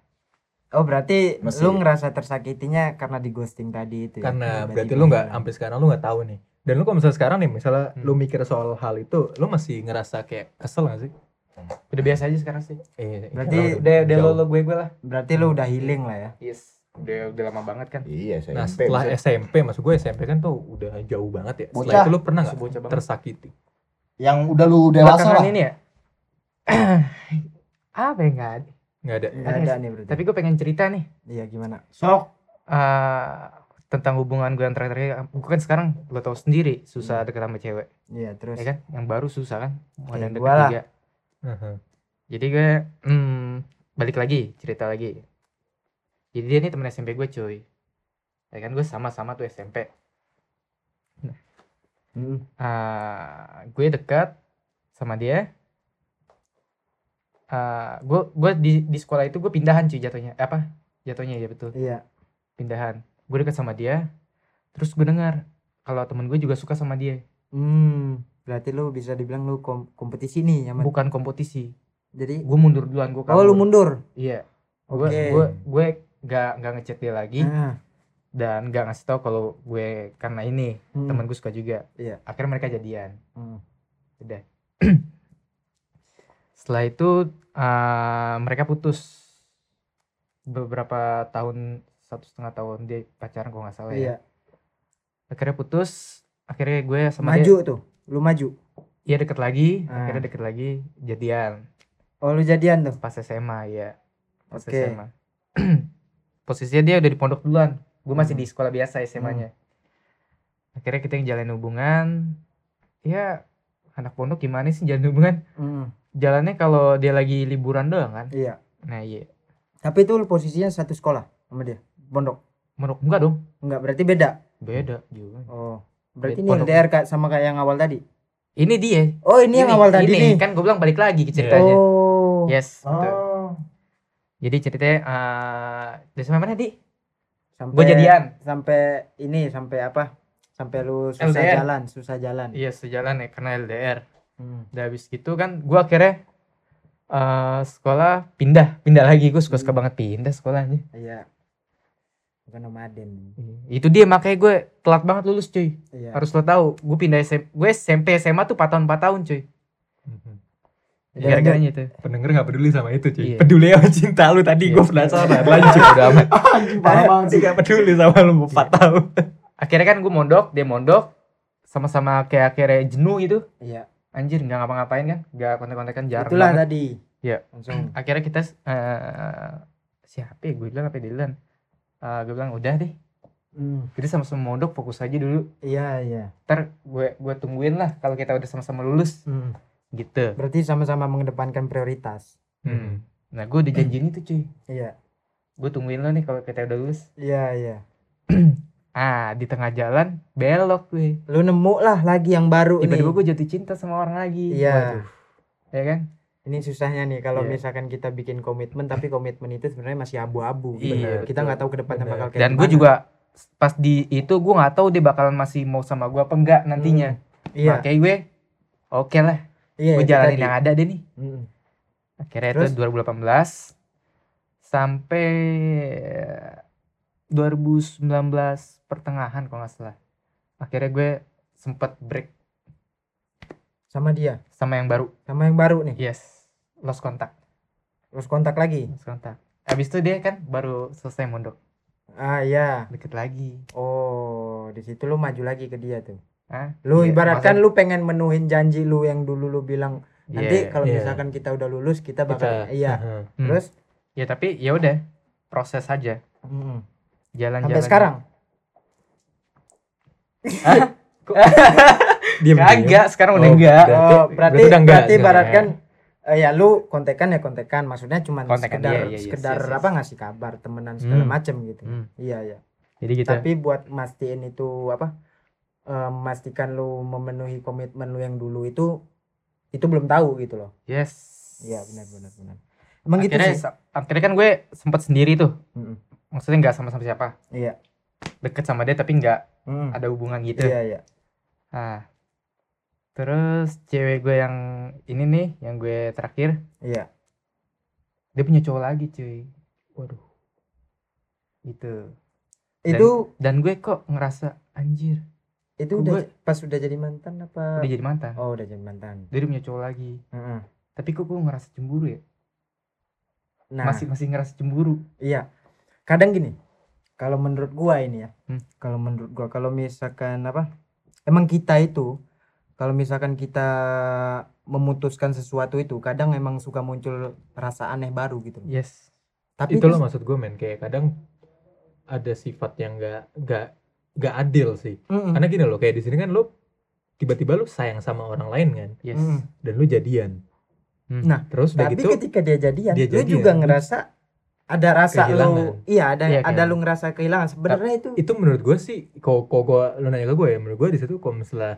oh berarti Masih- lu ngerasa tersakitinya karena di ghosting tadi itu ya? karena Berarti berarti lu nggak sampai sekarang lu nggak tahu nih dan lu kalau misalnya sekarang nih misalnya Hmm. lu mikir soal hal itu lu masih ngerasa kayak kesel gak sih Udah biasa aja sekarang sih. eh, Berarti iya, Udah udah jauh. lo lo gue gue lah. Berarti lu udah healing lah ya. Yes. Udah udah lama banget kan. Iya, saya. nah setelah SMP maksud gue SMP kan tuh udah jauh banget ya setelah Bocah. itu lu pernah nggak tersakiti yang udah lu dewasa lah. ini ya. apa yang nggak ada? nggak ada Nggak Ada nih berarti. Tapi gue pengen cerita nih. Iya gimana? Sok. eh tentang hubungan gue antara terakhir gue kan sekarang lo tau sendiri susah deket sama cewek Iya terus. ya kan yang baru susah kan mau ada yang deket lah. juga Heeh. jadi gue hmm, balik lagi cerita lagi jadi dia nih temen SMP gue cuy ya kan gue sama-sama tuh SMP Hmm. Ah, gue dekat sama dia Gue gue di di sekolah itu gue pindahan cuy jatuhnya Eh, apa jatuhnya ya betul Iya. pindahan gue dekat sama dia terus gue dengar kalau temen gue juga suka sama dia Hmm. Berarti lu bisa dibilang lu kom- kompetisi nih sama. bukan kompetisi Jadi gue mundur duluan gue oh lu mundur. iya gue gue gue gak nggak ngechat dia lagi Ah, dan gak ngasih tau kalau gue karena ini hmm. temen gue suka juga Iya. akhirnya mereka jadian Hmm. udah setelah itu ah, mereka putus beberapa tahun satu setengah tahun dia pacaran kok nggak salah Iya. ya akhirnya putus akhirnya gue sama Maju dia tuh. Lu maju. ya deket lagi Ah. akhirnya deket lagi jadian Oh lu jadian tuh. pas SMA ya pas Oke. SMA posisinya dia udah di pondok duluan gue masih Hmm. di sekolah biasa SMA-nya akhirnya kita ngejalin hubungan ya anak pondok gimana sih jalan hubungan Hmm. Jalannya kalau dia lagi liburan doang kan Iya. nah iya Tapi itu posisinya satu sekolah sama dia. Pondok. menurut enggak dong Enggak, berarti beda. beda juga Oh. Berarti Beda. ini Pondok. LDR kak sama kayak yang awal tadi. ini dia Oh, ini, yang awal tadi ini nih. kan gue bilang balik lagi ke ceritanya Oh. yes betul. Oh. jadi ceritanya eh dari sampai mana di sampai gue jadian sampai ini sampai apa sampai lu susah LDR. jalan susah jalan iya sejalan ya karena LDR Hmm. udah habis gitu kan gue akhirnya eh, sekolah pindah pindah lagi gue suka suka Hmm. banget pindah sekolahnya iya bukan nomaden itu dia makanya gue telat banget lulus cuy iya harus lo tahu gue pindah SM, gue SMP SMA tuh 4 tahun 4 tahun cuy. Jadi gara-garanya itu Pendengar nggak peduli sama itu cuy. Iya. Peduli sama cinta lu tadi Iya. gue penasaran. Lanjut. udah amat Parah banget sih gak peduli sama lu 4 tahun. akhirnya kan gue mondok dia mondok sama-sama kayak akhirnya jenuh gitu iya anjir nggak ngapa-ngapain kan? Nggak kontek-kontekan jarang itulah banget. tadi. Iya. langsung. Akhirnya kita eh siapa ya? Gue bilang apa ya, Dylan? Eh, gue bilang udah deh. Hmm, kita sama-sama mondok fokus aja dulu. Iya iya. Ntar gue gue tungguin lah kalau kita udah sama-sama lulus. Hmm. gitu. Berarti sama-sama mengedepankan prioritas. Hmm. nah gue udah janjiin itu cuy. Iya. Gue tungguin lo nih kalau kita udah lulus. Iya iya ah di tengah jalan belok gue lu nemu lah lagi yang baru tiba-tiba nih gue jatuh cinta sama orang lagi iya Waduh. ya kan ini susahnya nih kalau Iya. misalkan kita bikin komitmen tapi komitmen itu sebenarnya masih abu-abu gitu. Iya, kita betul. nggak tahu ke depannya Bener. bakal kayak dan gue juga pas di itu gue nggak tahu dia bakalan masih mau sama gue apa enggak nantinya iya makanya gue oke lah iya gue jalanin yang ada deh nih Mm. akhirnya Terus? itu 2018 sampai 2019 pertengahan kalau nggak salah. Akhirnya gue sempet break. Sama dia? Sama yang baru. Sama yang baru nih? Yes. Lost contact. Terus kontak lagi? Lost contact. Abis itu dia kan baru selesai mondok ah iya. Deket lagi. Oh di situ lu maju lagi ke dia tuh? Hah? lu Iya, ibaratkan maksud- lu pengen menuhin janji lu yang dulu lu bilang nanti Iya, kalau iya. misalkan kita udah lulus kita bakal Kita, iya. Aha. Hmm. terus? Ya tapi ya udah proses aja. Mm, jalan-jalan sampai sekarang Diam, diam. kagak sekarang udah Oh, enggak. Berarti- oh berarti berarti udah enggak, berarti eh, ya lu kontekan ya kontekan. Maksudnya cuma Kontekan, sekedar iya, iya, sekedar yes, yes. apa ngasih kabar temenan segala Hmm. macem gitu. Hmm, iya iya. Jadi gitu. Tapi buat mastiin itu apa eh, memastikan lu memenuhi komitmen lu yang dulu itu itu belum tahu gitu loh. Yes. Iya benar benar benar. Emang gitu akhirnya, sih. sa- akhirnya kan gue sempat sendiri tuh. Mm-mm. maksudnya nggak sama sama siapa. Iya deket sama dia tapi nggak Mm-mm. ada hubungan gitu. Iya iya. Ah. Terus cewek gue yang ini nih yang gue terakhir. Iya. Dia punya cowok lagi cuy. Waduh. Gitu. Dan- itu dan gue kok ngerasa anjir. Itu gue- udah pas udah jadi mantan apa? Udah jadi mantan. Oh udah jadi mantan. Dia udah punya cowok lagi. Heeh. tapi kok gue ngerasa cemburu ya? Nah. Masih masih ngerasa cemburu. Iya. Kadang gini kalau menurut gua ini ya Hmm. kalau menurut gua kalau misalkan apa emang kita itu kalau misalkan kita memutuskan sesuatu itu kadang emang suka muncul rasa aneh baru gitu yes tapi itu loh maksud gue men kayak kadang ada sifat yang gak gak gak adil sih Mm-mm. karena gini loh kayak di sini kan lu tiba-tiba lu sayang sama orang lain kan yes Mm. dan lu jadian Hmm. Nah, terus tapi gitu ketika dia jadian dia lu jadian, juga ngerasa ada rasa lu iya ada Iya, ada kehilangan. lu ngerasa kehilangan sebenarnya itu itu menurut gue sih kok kok gue lu nanya ke gue ya menurut gue di situ kalau misalnya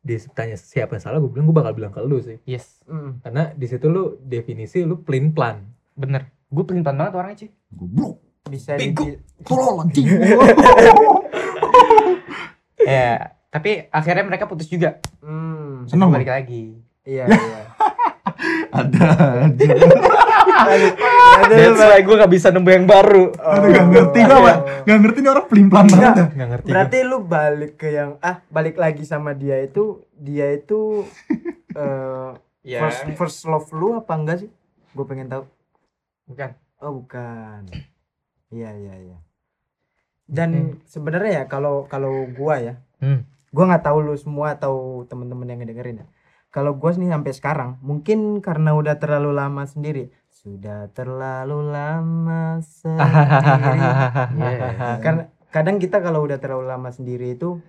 ditanya siapa yang salah gue bilang gue bakal bilang ke lu sih yes Mm. karena di situ lu definisi lu plain plan bener gue pelin pelan banget orangnya cuy Goblok. bisa Bego. Tolol anjing. ya tapi akhirnya mereka putus juga Hmm, Seneng balik lagi iya iya Ada aja. That's why gue gak bisa nemu yang baru Aduh gak ngerti gua, Pak. Gak ngerti nih orang pelin-pelan banget. dah. nggak ngerti Berarti lu balik ke yang ah balik lagi sama dia itu dia itu eh ya first first love lu apa enggak sih? Gue pengen tahu. bukan Oh bukan. Iya iya iya. Dan sebenarnya ya kalau kalau gua ya, Hmm. gua nggak tahu lu semua atau temen-temen yang ngedengerin ya. Kalau gua nih sampai sekarang, mungkin karena udah terlalu lama sendiri. Sudah terlalu lama sendiri. Yeah. karena kadang kita kalau udah terlalu lama sendiri itu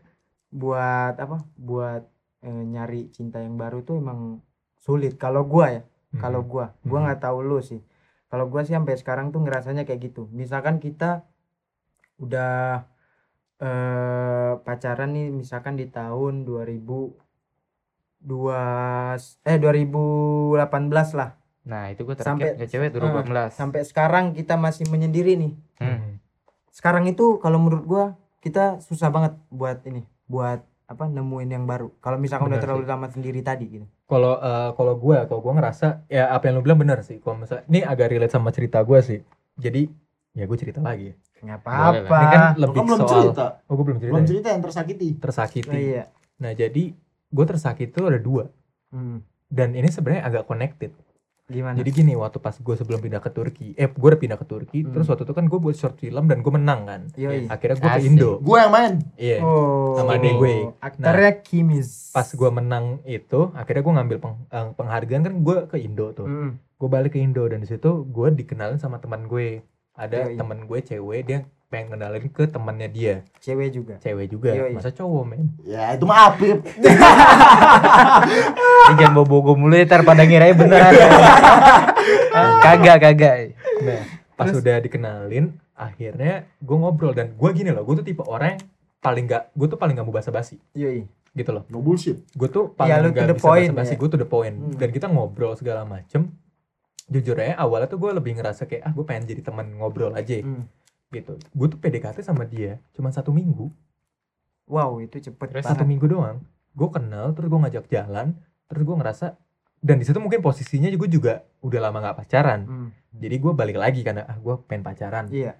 buat apa buat eh, nyari cinta yang baru tuh emang sulit kalau gua ya Hmm. kalau gua gua Hmm. nggak tahu lu sih kalau gua sih sampai sekarang tuh ngerasanya kayak gitu misalkan kita udah eh pacaran nih misalkan di tahun 2002 eh 2018 lah nah itu gue Sampai- terakhir punya cewek 2018 sampai sekarang kita masih menyendiri nih Hmm. sekarang itu kalau menurut gua kita susah banget buat ini buat apa nemuin yang baru kalau misalkan udah Benar terlalu lama sendiri tadi gitu Kalau eh, kalau gue, kalau gue ngerasa ya apa yang lu bilang benar sih. Kalau misalnya ini agak relate sama cerita gue sih. Jadi ya gue cerita lagi. nggak lah. apa-apa Ini kan lebih kan belum soal cerita. Oh, gue belum cerita. Belum ya? cerita yang tersakiti. Tersakiti. Oh, iya Nah, jadi gue tersakiti itu ada dua. Hmm. Dan ini sebenarnya agak connected. Gimana Jadi gini, waktu pas gue sebelum pindah ke Turki, eh gue udah pindah ke Turki, Hmm. terus waktu itu kan gue buat short film dan gue menang kan. Yoi. Akhirnya gue ke. Indo. Gue yang main. Iya. oh Sama adik gue. aktornya Kimis Pas gue menang itu, akhirnya gue ngambil peng- eh, penghargaan kan gue ke Indo tuh. Hmm. Gue balik ke Indo dan di situ gue dikenalin sama teman gue. Ada Yoi. teman gue cewek, dia pengen kenalin ke temannya dia, cewek juga cewek juga. Yoi. Masa cowok men? Ya itu mah Apip. Ini jangan bawa bogo mulu ya, ntar pada ngiranya beneran. kagak, kagak. Nah, pas udah dikenalin, akhirnya gue ngobrol dan gue gini loh, gue tuh tipe orang yang paling gak, gue tuh paling gak mau basa-basi Yoi. gitu loh. No bullshit. Gue tuh Iya, paling to gak bisa basa-basi, ya. gue tuh the point. Hmm. Dan kita ngobrol segala macem. Jujur aja awalnya tuh gue lebih ngerasa kayak ah gue pengen jadi teman ngobrol aja Hmm. gitu. Gue tuh PDKT sama dia cuma satu minggu, wow itu cepet Terus satu minggu doang. Gue kenal, terus gue ngajak jalan, terus gue ngerasa dan di situ mungkin posisinya juga juga udah lama nggak pacaran. Hmm. Jadi gue balik lagi karena ah gue pengen pacaran. iya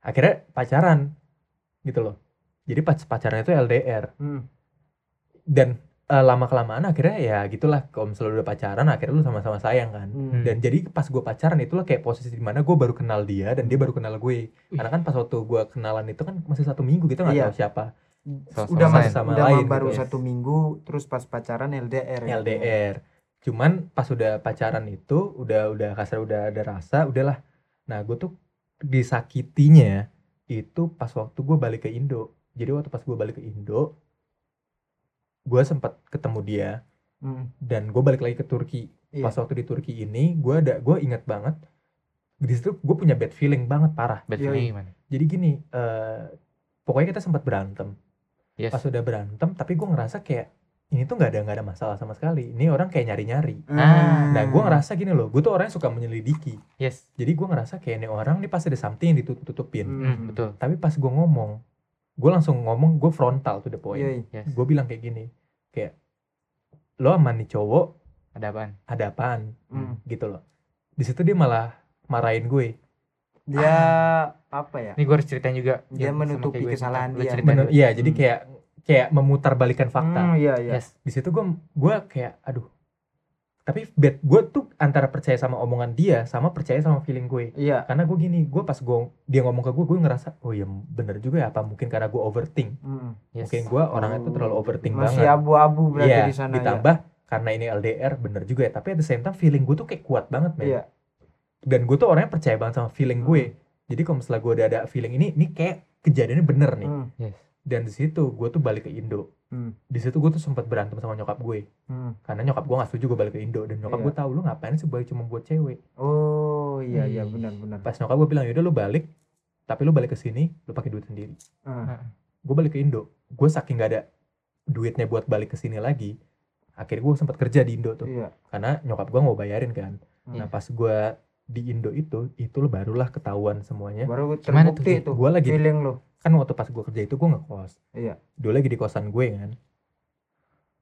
akhirnya pacaran gitu loh jadi pas pacaran itu LDR Hmm. dan lama kelamaan akhirnya ya gitulah kalau misalnya udah pacaran akhirnya lu sama-sama sayang kan Hmm. dan jadi pas gue pacaran itulah kayak posisi di mana gue baru kenal dia dan dia baru kenal gue karena kan pas waktu gue kenalan itu kan masih satu minggu kita nggak Iya. tahu siapa udah lain. mas Sama udah lain baru gitu ya. satu minggu terus pas pacaran LDR gitu. LDR cuman pas udah pacaran itu udah udah kasar udah ada rasa udahlah nah gue tuh disakitinya itu pas waktu gue balik ke Indo jadi waktu pas gue balik ke Indo gue sempat ketemu dia Hmm. dan gue balik lagi ke Turki Iya. pas waktu di Turki ini gue ada gue ingat banget di situ gue punya bad feeling banget parah Bad feeling gimana? jadi gini eh pokoknya kita sempat berantem Yes. pas udah berantem tapi gue ngerasa kayak ini tuh nggak ada nggak ada masalah sama sekali ini orang kayak nyari nyari Ah. Nah, gue ngerasa gini loh, gue tuh orang yang suka menyelidiki. Yes. Jadi gue ngerasa kayak ini orang nih pasti ada something yang ditutup-tutupin. Hmm. Hmm, betul. Tapi pas gue ngomong, gue langsung ngomong, gue frontal to the point. Yes. Gue bilang kayak gini, kayak lo sama nih cowok Ada apaan? ada apaan Hmm. gitu loh. Di situ dia malah marahin gue. dia apa ya Ini gue harus ceritain juga. Dia sama menutupi gue. kesalahan Lu dia. dulu. iya, jadi Hmm. kayak kayak memutarbalikkan fakta. Hmm, iya iya Yes. Di situ gue gue kayak aduh. Tapi bad gue tuh antara percaya sama omongan dia sama percaya sama feeling gue. iya. Karena gue gini gue pas gue dia ngomong ke gue gue ngerasa oh iya bener juga ya apa mungkin karena gue overthink? Hmm. Yes. mungkin gue orangnya tuh terlalu overthink masih banget. abu-abu berarti iya di sana ya ditambah karena ini LDR bener juga ya. Tapi at the same time feeling gue tuh kayak kuat banget men. Iya. Dan gue tuh orangnya percaya banget sama feeling gue. Jadi kalau misalnya gue udah ada feeling ini ini kayak kejadiannya bener nih. Hmm. Yes. dan di situ gue tuh balik ke Indo Hmm. di situ gue tuh sempat berantem sama nyokap gue Hmm. karena nyokap gue gak setuju gue balik ke Indo dan nyokap Iya. gue tahu lu ngapain sih balik cuma buat cewek oh iya iya Ih. benar-benar pas nyokap gue bilang yaudah lu balik tapi lu balik ke sini lu pakai duit sendiri Ah. gue balik ke Indo gue saking gak ada duitnya buat balik ke sini lagi akhirnya gue sempat kerja di Indo tuh iya karena nyokap gue mau bayarin kan Hmm. nah pas gue di Indo itu itu lo barulah ketahuan semuanya baru Gimana terbukti tuh, tuh, Gua lagi- feeling lo kan waktu pas gue kerja itu gue ngekos Iya. dulu lagi di kosan gue kan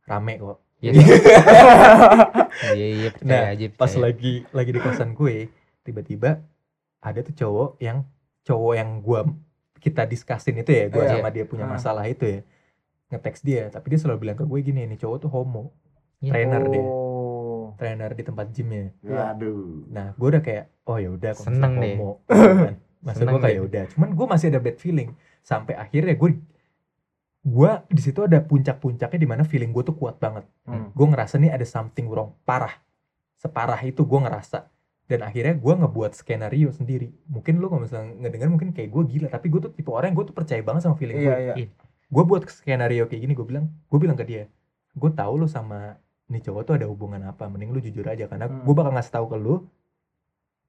rame kok. Iya iya percaya Nah, aja. pas lagi lagi di kosan gue tiba-tiba ada tuh cowok yang cowok yang gue kita diskusin itu ya gue Iya. sama dia punya Ah. masalah itu ya ngeteks dia tapi dia selalu bilang ke gue gini ini cowok tuh homo Iya. trainer dia oh trainer di tempat gymnya Iya. Aduh. nah gue udah kayak oh ya udah Seneng misalnya deh. homo gitu kan. maksud gue kayak deh. udah cuman gue masih ada bad feeling sampai akhirnya gue gue di situ ada puncak-puncaknya di mana feeling gue tuh kuat banget Hmm. gue ngerasa nih ada something wrong parah separah itu gue ngerasa dan akhirnya gue ngebuat skenario sendiri mungkin lu kalau misalnya ngedenger mungkin kayak gue gila tapi gue tuh tipe orang yang gue tuh percaya banget sama feeling gue iya gue buat skenario kayak gini gue bilang gue bilang ke dia gue tahu lu sama nih cowok tuh ada hubungan apa mending lu jujur aja karena Hmm. gue bakal ngasih tahu ke lu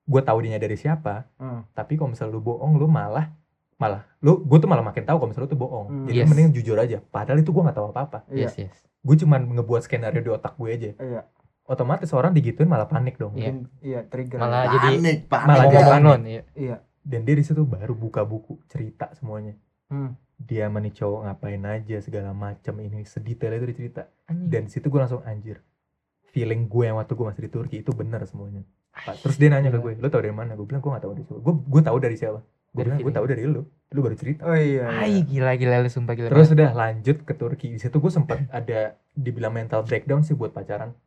gue tahu dia dari siapa Hmm. tapi kalau misalnya lu bohong lu malah malah lu gue tuh malah makin tahu kalau misalnya lu tuh bohong Hmm. jadi Yes. mending jujur aja padahal itu gue nggak tahu apa apa iya Yes yes. gue cuman ngebuat skenario di otak gue aja iya otomatis orang digituin malah panik dong Iya. mungkin iya trigger Malah jadi Panik, panik. Malah ngomong panik. Iya. iya dan dia di situ baru buka buku cerita semuanya Hmm. dia sama nih cowok ngapain aja segala macam ini sedetail itu dia cerita Anjing. dan di situ gue langsung anjir feeling gue yang waktu gue masih di Turki itu bener semuanya Pak, terus dia nanya ke gue lo tau dari mana gue bilang gue gak tau dari siapa gue gue tahu dari siapa gue Dari bilang gue tahu dari lu lu baru cerita Oh iya. Ay, iya. gila gila lu sumpah gila. terus udah lanjut ke Turki di situ gue sempat ada dibilang mental breakdown sih buat pacaran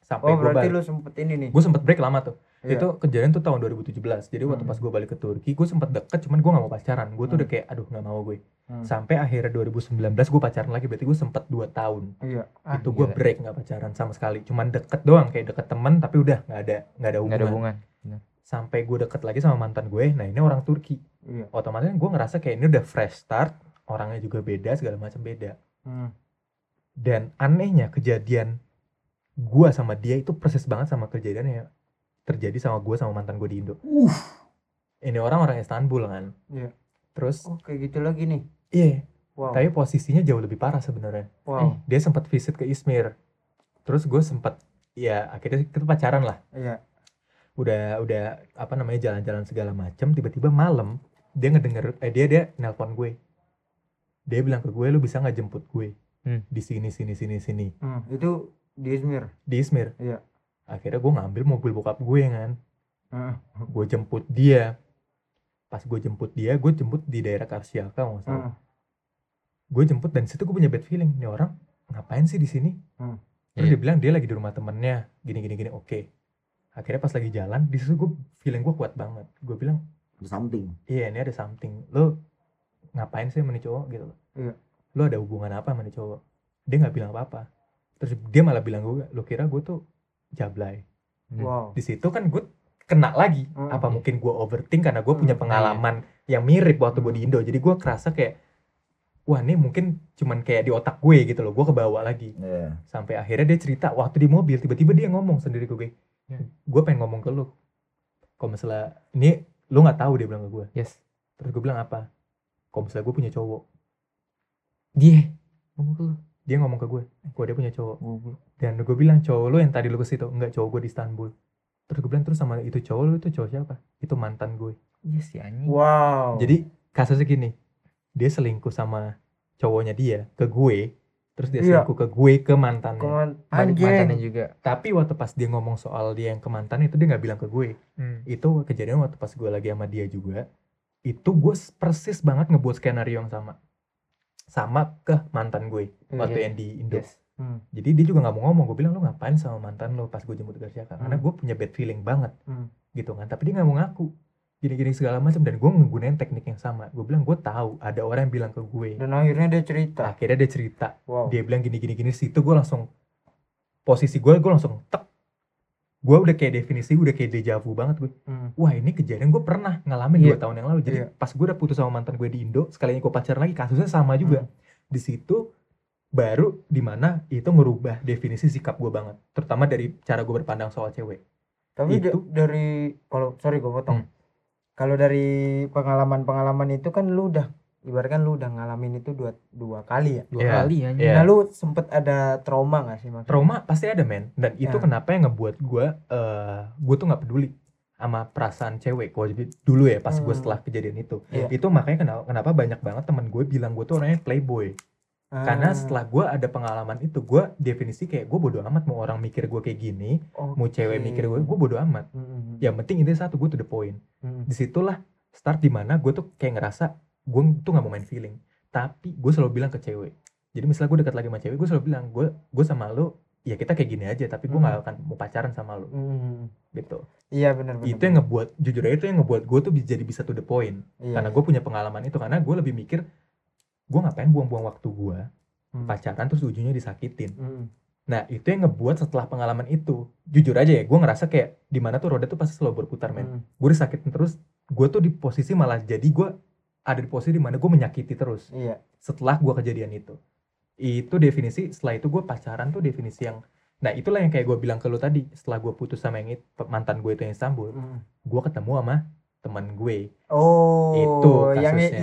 sampai Oh gue berarti balik lu sempet ini nih. gue sempat break lama tuh Iya. itu kejadian tuh tahun 2017 jadi waktu Hmm. pas gue balik ke Turki gue sempat deket cuman gue gak mau pacaran gue tuh Hmm. udah kayak aduh gak mau gue Hmm. sampai akhirnya 2019 gue pacaran lagi berarti gue sempat 2 tahun Iya. Ah, itu gue break nggak pacaran sama sekali cuman deket doang kayak deket temen tapi udah nggak ada nggak ada nggak hubungan ada hubungan. Sampai gue deket lagi sama mantan gue nah ini orang Turki Iya. otomatis gue ngerasa kayak ini udah fresh start orangnya juga beda segala macam beda Hmm. dan anehnya kejadian gue sama dia itu persis banget sama kejadian yang terjadi sama gue sama mantan gue di Indo ini orang orang Istanbul kan Iya. terus Oh kayak gitu lagi nih. iya Wow. tapi posisinya jauh lebih parah sebenarnya Wow. dia sempat visit ke Izmir terus gue sempat ya akhirnya kita pacaran lah Iya. Udah udah apa namanya jalan-jalan segala macam tiba-tiba malam dia ngedenger eh dia dia nelpon gue dia bilang ke gue lu bisa nggak jemput gue Hmm. di sini sini sini sini Hmm. Itu di Izmir. di Izmir Iya. akhirnya gue ngambil mobil bokap gue kan Heeh. gue jemput dia pas gue jemput dia gue jemput di daerah Karsiaka nggak salah gue jemput dan situ gue punya bad feeling nih orang ngapain sih di sini Hmm. terus Iya. dia bilang dia lagi di rumah temennya gini gini gini oke akhirnya pas lagi jalan di situ gue feeling gue kuat banget gue bilang Ada something. iya ini ada something lo ngapain sih nih cowok gitu loh Iya. lo ada hubungan apa sama nih cowok dia nggak bilang apa apa terus dia malah bilang gue lo kira gue tuh jablay Hmm. Wow. di situ kan gue kena lagi Hmm, apa iya. mungkin gue overthink karena gue punya Hmm, pengalaman yang mirip waktu gue Hmm. di Indo jadi gue kerasa kayak wah ini mungkin cuman kayak di otak gue gitu loh gue kebawa lagi Iya. sampai akhirnya dia cerita waktu di mobil tiba-tiba dia ngomong sendiri ke gue Ya. gue pengen ngomong ke lu kalau misalnya ini lu nggak tahu dia bilang ke gue Yes. terus gue bilang apa kalau misalnya gue punya cowok Dia ngomong ke lu. dia ngomong ke gue gue dia punya cowok dan gue bilang cowok lu yang tadi lu ke situ enggak cowok gue di Istanbul terus gue bilang terus sama itu cowok lu itu cowok siapa itu mantan gue Iya sih anjing. Wow. jadi kasusnya gini dia selingkuh sama cowoknya dia ke gue terus dia Iya. selingkuh ke gue ke mantannya Kawan balik mantannya juga. tapi waktu pas dia ngomong soal dia yang ke mantan itu dia nggak bilang ke gue Hmm. itu kejadian waktu pas gue lagi sama dia juga itu gue persis banget ngebuat skenario yang sama sama ke mantan gue waktu Iya. yang di Indo Yes. Hmm. jadi dia juga nggak mau ngomong gue bilang lu ngapain sama mantan lo pas gue jemput ke Garsiaka karena Hmm. gue punya bad feeling banget Hmm. gitu kan tapi dia nggak mau ngaku gini-gini segala macam dan gue ngegunain teknik yang sama gue bilang gue tahu ada orang yang bilang ke gue Dan akhirnya dia cerita. akhirnya dia cerita Wow. dia bilang gini gini situ gue langsung posisi gue gue langsung tek gue udah kayak definisi udah kayak deja vu banget gue Hmm. wah ini kejadian gue pernah ngalamin Iya. dua tahun yang lalu jadi Iya. pas gue udah putus sama mantan gue di Indo sekalinya gue pacaran lagi kasusnya sama juga Hmm. di situ baru di mana itu ngerubah definisi sikap gue banget terutama dari cara gue berpandang soal cewek Tapi Itu- dari kalau sorry gue potong. Hmm. Kalau dari pengalaman-pengalaman itu kan lu udah ibaratkan lu udah ngalamin itu dua dua kali ya. Dua Iya. kali anjing. Iya. Nah lu sempet ada trauma gak sih maksudnya? trauma pasti ada men dan itu Ya. kenapa yang ngebuat gue eh gue tuh nggak peduli sama perasaan cewek gue jadi dulu ya pas gue Hmm. setelah kejadian itu Iya. itu makanya kenapa, kenapa banyak banget teman gue bilang gue tuh orangnya playboy karena Ah, setelah gue ada pengalaman itu gue definisi kayak gue bodo amat mau orang mikir gue kayak gini mau cewek mikir gue gue bodo amat Hmm, hmm, hmm. yang penting intinya satu gue to the point Hmm. di situlah start di mana gue tuh kayak ngerasa gue tuh nggak mau main feeling tapi gue selalu bilang ke cewek jadi misalnya gue dekat lagi sama cewek gue selalu bilang gue gue sama lo ya kita kayak gini aja tapi gue Hmm. nggak akan mau pacaran sama lo Hmm, hmm. gitu Iya benar itu yang ngebuat jujur aja itu yang ngebuat gue tuh jadi bisa to the point Iya. karena gue punya pengalaman itu karena gue lebih mikir gue ngapain buang-buang waktu gue Hmm. pacaran terus ujungnya disakitin Hmm. nah itu yang ngebuat setelah pengalaman itu jujur aja ya gue ngerasa kayak di mana tuh roda tuh pasti selalu berputar men Hmm. gue disakitin terus gue tuh di posisi malah jadi gue ada di posisi di mana gue menyakiti terus Iya. setelah gue kejadian itu itu definisi setelah itu gue pacaran tuh definisi yang nah itulah yang kayak gue bilang ke lu tadi setelah gue putus sama yang it- mantan gue itu yang Istanbul Hmm. gue ketemu sama teman gue Oh, Itu yang kasusnya.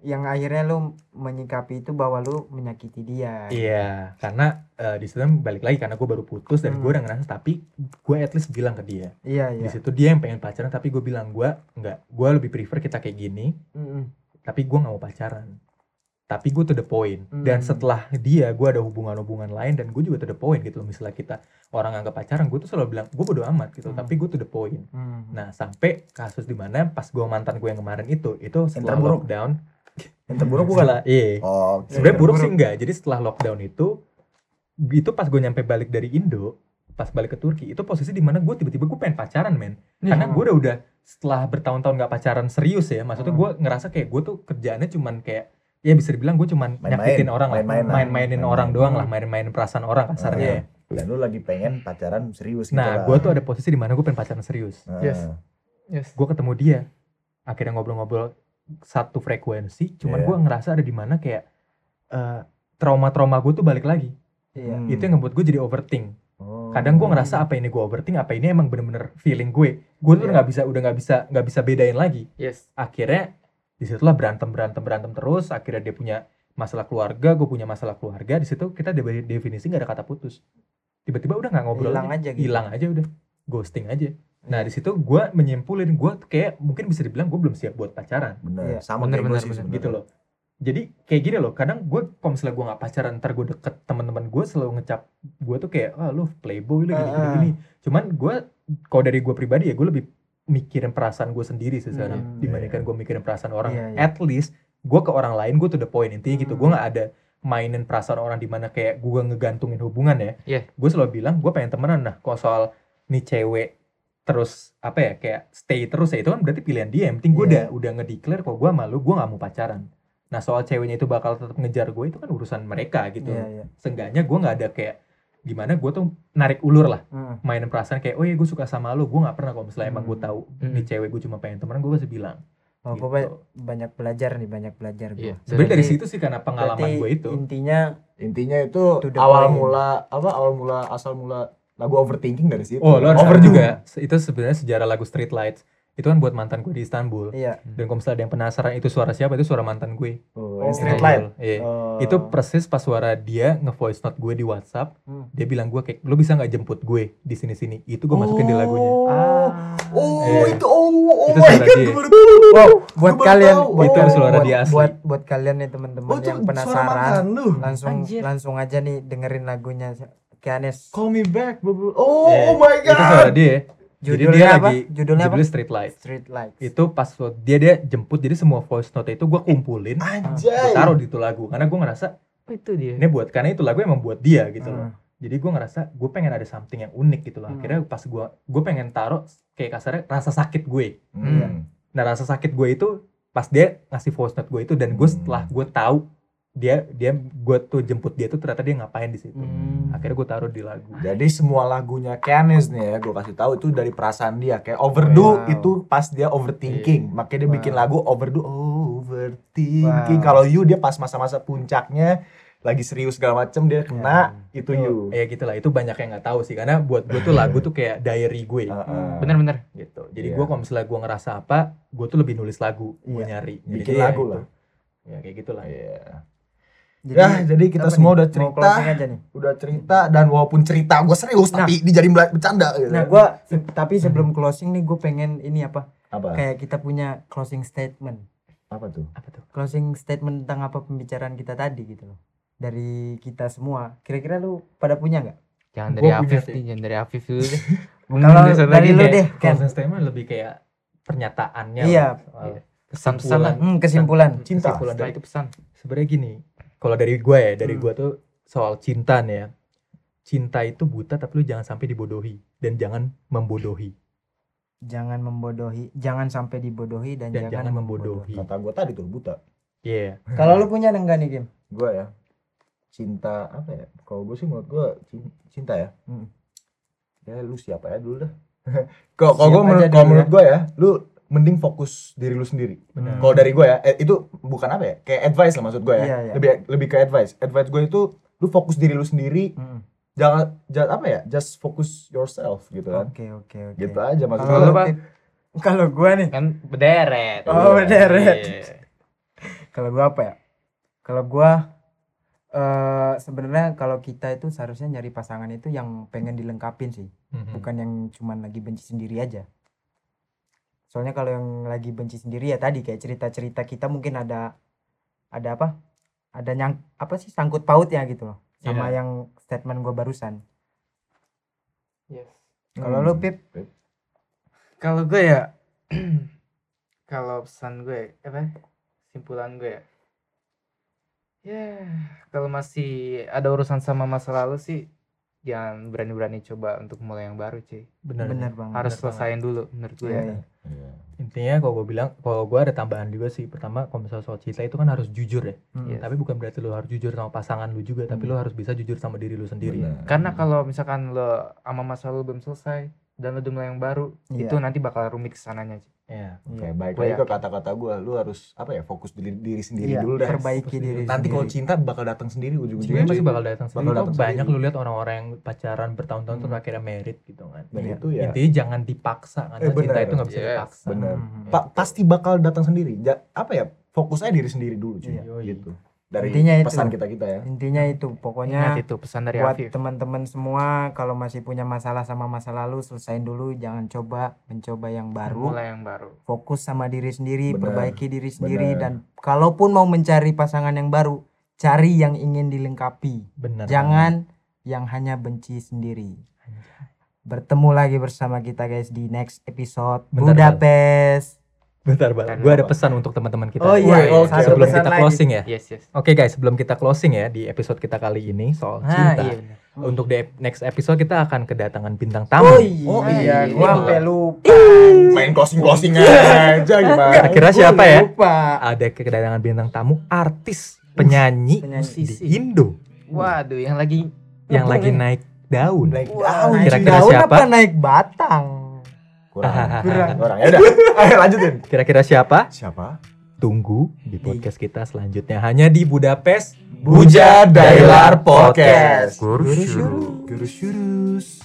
Yang yang akhirnya lu menyikapi itu bahwa lu menyakiti dia Iya, karena eh, di situ balik lagi karena gue baru putus dan Hmm. gue udah ngerasa tapi gue at least bilang ke dia. iya Di iya situ dia yang pengen pacaran tapi gue bilang gue nggak, gue lebih prefer kita kayak gini. Mm-mm. Tapi gue nggak mau pacaran. Tapi gue to the point. Dan Hmm. setelah dia gue ada hubungan-hubungan lain dan gue juga to the point gitu loh. Misalnya kita orang anggap pacaran, gue tuh selalu bilang gue bodo amat gitu. Hmm. Tapi gue to the point. Hmm. Nah sampai kasus di mana pas gue mantan gue yang kemarin itu, itu setelah lockdown. Yang terburuk bukan? Setelah, iya. Oh, Sebenarnya Iya, buruk sih buruk. enggak. Jadi setelah lockdown itu itu pas gue nyampe balik dari Indo, pas balik ke Turki, itu posisi di mana gue tiba-tiba gue pengen pacaran men. Karena gue udah udah setelah bertahun-tahun nggak pacaran serius ya, maksudnya gue ngerasa kayak gue tuh kerjaannya cuman kayak ya bisa dibilang gue cuman Main-main, nyakitin orang lah, main-main lah. main-mainin Main-main. orang doang lah, main-mainin perasaan orang kasarnya. Iya. ya. Dan lu lagi pengen pacaran serius gitu Nah, lah. gue tuh ada posisi di mana gue pengen pacaran serius. Nah, Yes. Yes. Gue ketemu dia, akhirnya ngobrol-ngobrol satu frekuensi, cuman Iya. gue ngerasa ada di mana kayak eh, trauma-trauma gue tuh balik lagi. iya Hmm. Itu yang ngebuat gue jadi overthink. Oh. kadang gue ngerasa apa ini gue overthink apa ini emang bener-bener feeling gue gue tuh Iya. nggak bisa udah nggak bisa nggak bisa bedain lagi Yes. akhirnya di situlah berantem berantem berantem terus akhirnya dia punya masalah keluarga gue punya masalah keluarga di situ kita de- definisi nggak ada kata putus tiba-tiba udah nggak ngobrol hilang aja gitu hilang aja udah ghosting aja nah Iya. di situ gue menyimpulin gue tuh kayak mungkin bisa dibilang gue belum siap buat pacaran Bener, Iya. sama Bener, bener, sih bener. gitu loh jadi kayak gini loh kadang gue kalau misalnya gue nggak pacaran ntar gue deket teman-teman gue selalu ngecap gue tuh kayak ah lu playboy lu gini gini, Ah. gini. cuman gue kalau dari gue pribadi ya gue lebih mikirin perasaan gue sendiri sih sekarang Hmm, dibandingkan gue mikirin perasaan orang Iya, iya. at least gue ke orang lain gue to the point intinya gitu Hmm. gue nggak ada mainin perasaan orang di mana kayak gue ngegantungin hubungan ya Iya. gue selalu bilang gue pengen temenan nah kalau soal nih cewek terus apa ya kayak stay terus ya itu kan berarti pilihan dia yang penting gue Iya. udah udah ngedeclare kalau gue malu gue nggak mau pacaran nah soal ceweknya itu bakal tetap ngejar gue itu kan urusan mereka gitu iya iya seenggaknya gue nggak ada kayak gimana gue tuh narik ulur lah Hmm. mainin perasaan kayak oh iya gue suka sama lo gue nggak pernah kalau misalnya emang gue tahu Hmm. nih cewek gue cuma pengen temenan gue pasti bilang oh, gitu. gue ba- banyak belajar nih banyak belajar gue Iya. sebenarnya dari situ sih karena pengalaman gue itu intinya Intinya itu awal point. mula apa awal mula asal mula lagu overthinking dari situ. oh lo harus Overdo. juga itu sebenarnya sejarah lagu Street Lights itu kan buat mantan gue di Istanbul iya dan kalau misalnya ada yang penasaran itu suara siapa itu suara mantan gue Oh, Oh. yang street light. Iya. Oh. itu persis pas suara dia nge-voice note gue di WhatsApp Hmm. dia bilang gue kayak lo bisa nggak jemput gue di sini sini itu gue masukin di lagunya Oh. Oh, Iya. itu oh, oh Itu my suara god, dia. Wow, buat kalian tahu. buat, Itu kalian- suara buat, dia asli. buat buat kalian nih teman-teman Oh, yang penasaran lu. langsung Anjir. langsung aja nih dengerin lagunya Kianes Call me back. Oh, Eh, oh my god. itu suara dia jadi Judulnya dia apa? lagi Judulnya apa? Street Light Street Lights itu pas dia dia jemput jadi semua voice note itu gue kumpulin Anjay. taruh di itu lagu karena gue ngerasa Oh, itu dia. ini buat karena itu lagu emang buat dia gitu loh Hmm. jadi gue ngerasa gue pengen ada something yang unik gitu loh Hmm. akhirnya pas gue gue pengen taruh kayak kasarnya rasa sakit gue Hmm. nah rasa sakit gue itu pas dia ngasih voice note gue itu dan gue Hmm. setelah gue tahu dia dia gue tuh jemput dia tuh ternyata dia ngapain di situ Hmm. akhirnya gue taruh di lagu Jadi semua lagunya Kenes nih ya, gue kasih tahu itu dari perasaan dia. Kayak overdo Wow. itu pas dia overthinking, makanya dia Wow. bikin lagu overdo overthinking. Wow. Kalau you dia pas masa-masa puncaknya lagi serius segala macem dia kena itu you. ya gitulah itu banyak yang nggak tahu sih karena buat gue tuh lagu tuh kayak diary gue Heeh. Bener-bener. gitu jadi Iya. gue kalau misalnya gue ngerasa apa gue tuh lebih nulis lagu gue Iya. nyari Bikin Jadinya lagu ya lah. itu. ya kayak gitulah Iya. Jadi, Ya, jadi kita semua nih? udah cerita, aja nih. udah cerita dan walaupun cerita gue serius Nah. tapi dijadiin bercanda gitu. Nah, gua se- tapi sebelum closing nih gue pengen ini apa? apa? Kayak kita punya closing statement. Apa tuh? apa tuh Closing statement tentang apa pembicaraan kita tadi gitu loh. Dari kita semua. Kira-kira lu pada punya nggak? Jangan dari Afif sih. nih, jangan dari Afif dulu deh. Kalau Dari lu deh, closing statement lebih kayak pernyataannya Iya. soal Pesan-pesan lah. Hmm, kesimpulan. Cinta. kesimpulan dari itu pesan. sebenarnya gini kalau dari gue ya dari Hmm. gue tuh soal cinta nih ya. Cinta itu buta tapi lu jangan sampai dibodohi. Dan jangan membodohi. Jangan membodohi, jangan sampai dibodohi dan, dan jangan, jangan, membodohi. Kata gue tadi tuh buta. iya. Kalau lu punya enggak nih, Kim? gue ya cinta apa ya? Kalau gue sih menurut gue cinta ya. Hmm. ya lu siapa ya dulu dah. Kalau Siap gue menurut kalau menurut gue ya lu mending fokus diri lu sendiri Benar. kalau dari gue ya eh, itu bukan apa ya kayak advice lah maksud gue ya Iya, iya. lebih lebih ke advice advice gue itu lu fokus diri lu sendiri Hmm. jangan jangan apa ya just focus yourself gitu kan Oke, oke, oke. gitu aja maksud Kalau gue tip- kalau gua nih Kan berderet. Oh, berderet. Iya. kalau gua apa ya kalau gua eh sebenarnya kalau kita itu seharusnya nyari pasangan itu yang pengen dilengkapin sih Mhm. bukan yang cuman lagi benci sendiri aja soalnya kalau yang lagi benci sendiri ya tadi kayak cerita-cerita kita mungkin ada ada apa ada nyang apa sih sangkut pautnya gitu loh sama Iya. yang statement gua barusan Yes. kalau Hmm. lu pip Kalau gue ya, kalau pesan gue, apa? Simpulan gue ya. Ya, kalau masih ada urusan sama masa lalu sih, jangan berani-berani coba untuk mulai yang baru, cuy. bener, bener banget Harus banget. selesain dulu, menurut gue. Iya, ya. iya. Iya. intinya kalau gue bilang kalau gue ada tambahan juga sih pertama kalau misalnya soal cinta itu kan harus jujur ya Hmm. Iya. tapi bukan berarti lo harus jujur sama pasangan lu juga tapi lo harus bisa jujur sama diri lu sendiri Benar. Karena kalau misalkan lo sama masa lalu belum selesai dan lo udah mulai yang baru, Iya. itu nanti bakal rumit ke sananya. cuy. ya Oke, Iya. baik Gua lagi ke yakin. kata-kata gue, lu harus apa ya fokus diri, diri sendiri Iya, dulu dah. perbaiki diri Nanti kalau cinta bakal datang sendiri Cinta ujung-ujungnya. pasti bakal datang sendiri Bakal datang banyak sendiri. lu lihat orang-orang yang pacaran bertahun-tahun terus Hmm. akhirnya merit gitu kan Dan Iya. itu ya intinya jangan dipaksa karena Eh, cinta itu nggak bisa Yes, dipaksa benar. Hmm. Pa- pasti bakal datang sendiri. Ja- apa ya? Fokus aja diri sendiri dulu cuy. Iya. Gitu. Dari Intinya itu. pesan kita-kita ya. intinya itu. Ingat pokoknya itu pesan dari buat teman-teman semua kalau masih punya masalah sama masa lalu selesain dulu. Jangan coba mencoba yang baru. Mulai yang baru. fokus sama diri sendiri Benar, perbaiki diri sendiri benar. dan kalaupun mau mencari pasangan yang baru cari yang ingin dilengkapi. Benar. Jangan yang hanya benci sendiri. Bertemu lagi bersama kita guys di next episode. Bentar, Budapest bentar bentar gue ada pesan untuk teman-teman kita oh iya satu sebelum pesan kita lagi. closing ya Yes, yes. Oke guys, sebelum kita closing ya di episode kita kali ini soal Ah, cinta. iya benar. Untuk di next episode kita akan kedatangan bintang tamu. oh iya, Oh iya iya. gua sampai lupa Main closing-closing aja gimana. Kira-kira Gua siapa ya? lupa Ada kedatangan bintang tamu artis, penyanyi, penyanyi. di Indo Waduh, yang lagi yang lagi naik daun. Naik Kira-kira daun siapa? apa naik batang Kurang. Kurang. Kurang. Ya udah. Ayo lanjutin. Kira-kira siapa? Siapa? Tunggu di podcast kita selanjutnya hanya di Budapest Buja Dailar Podcast. Gurus Gurus.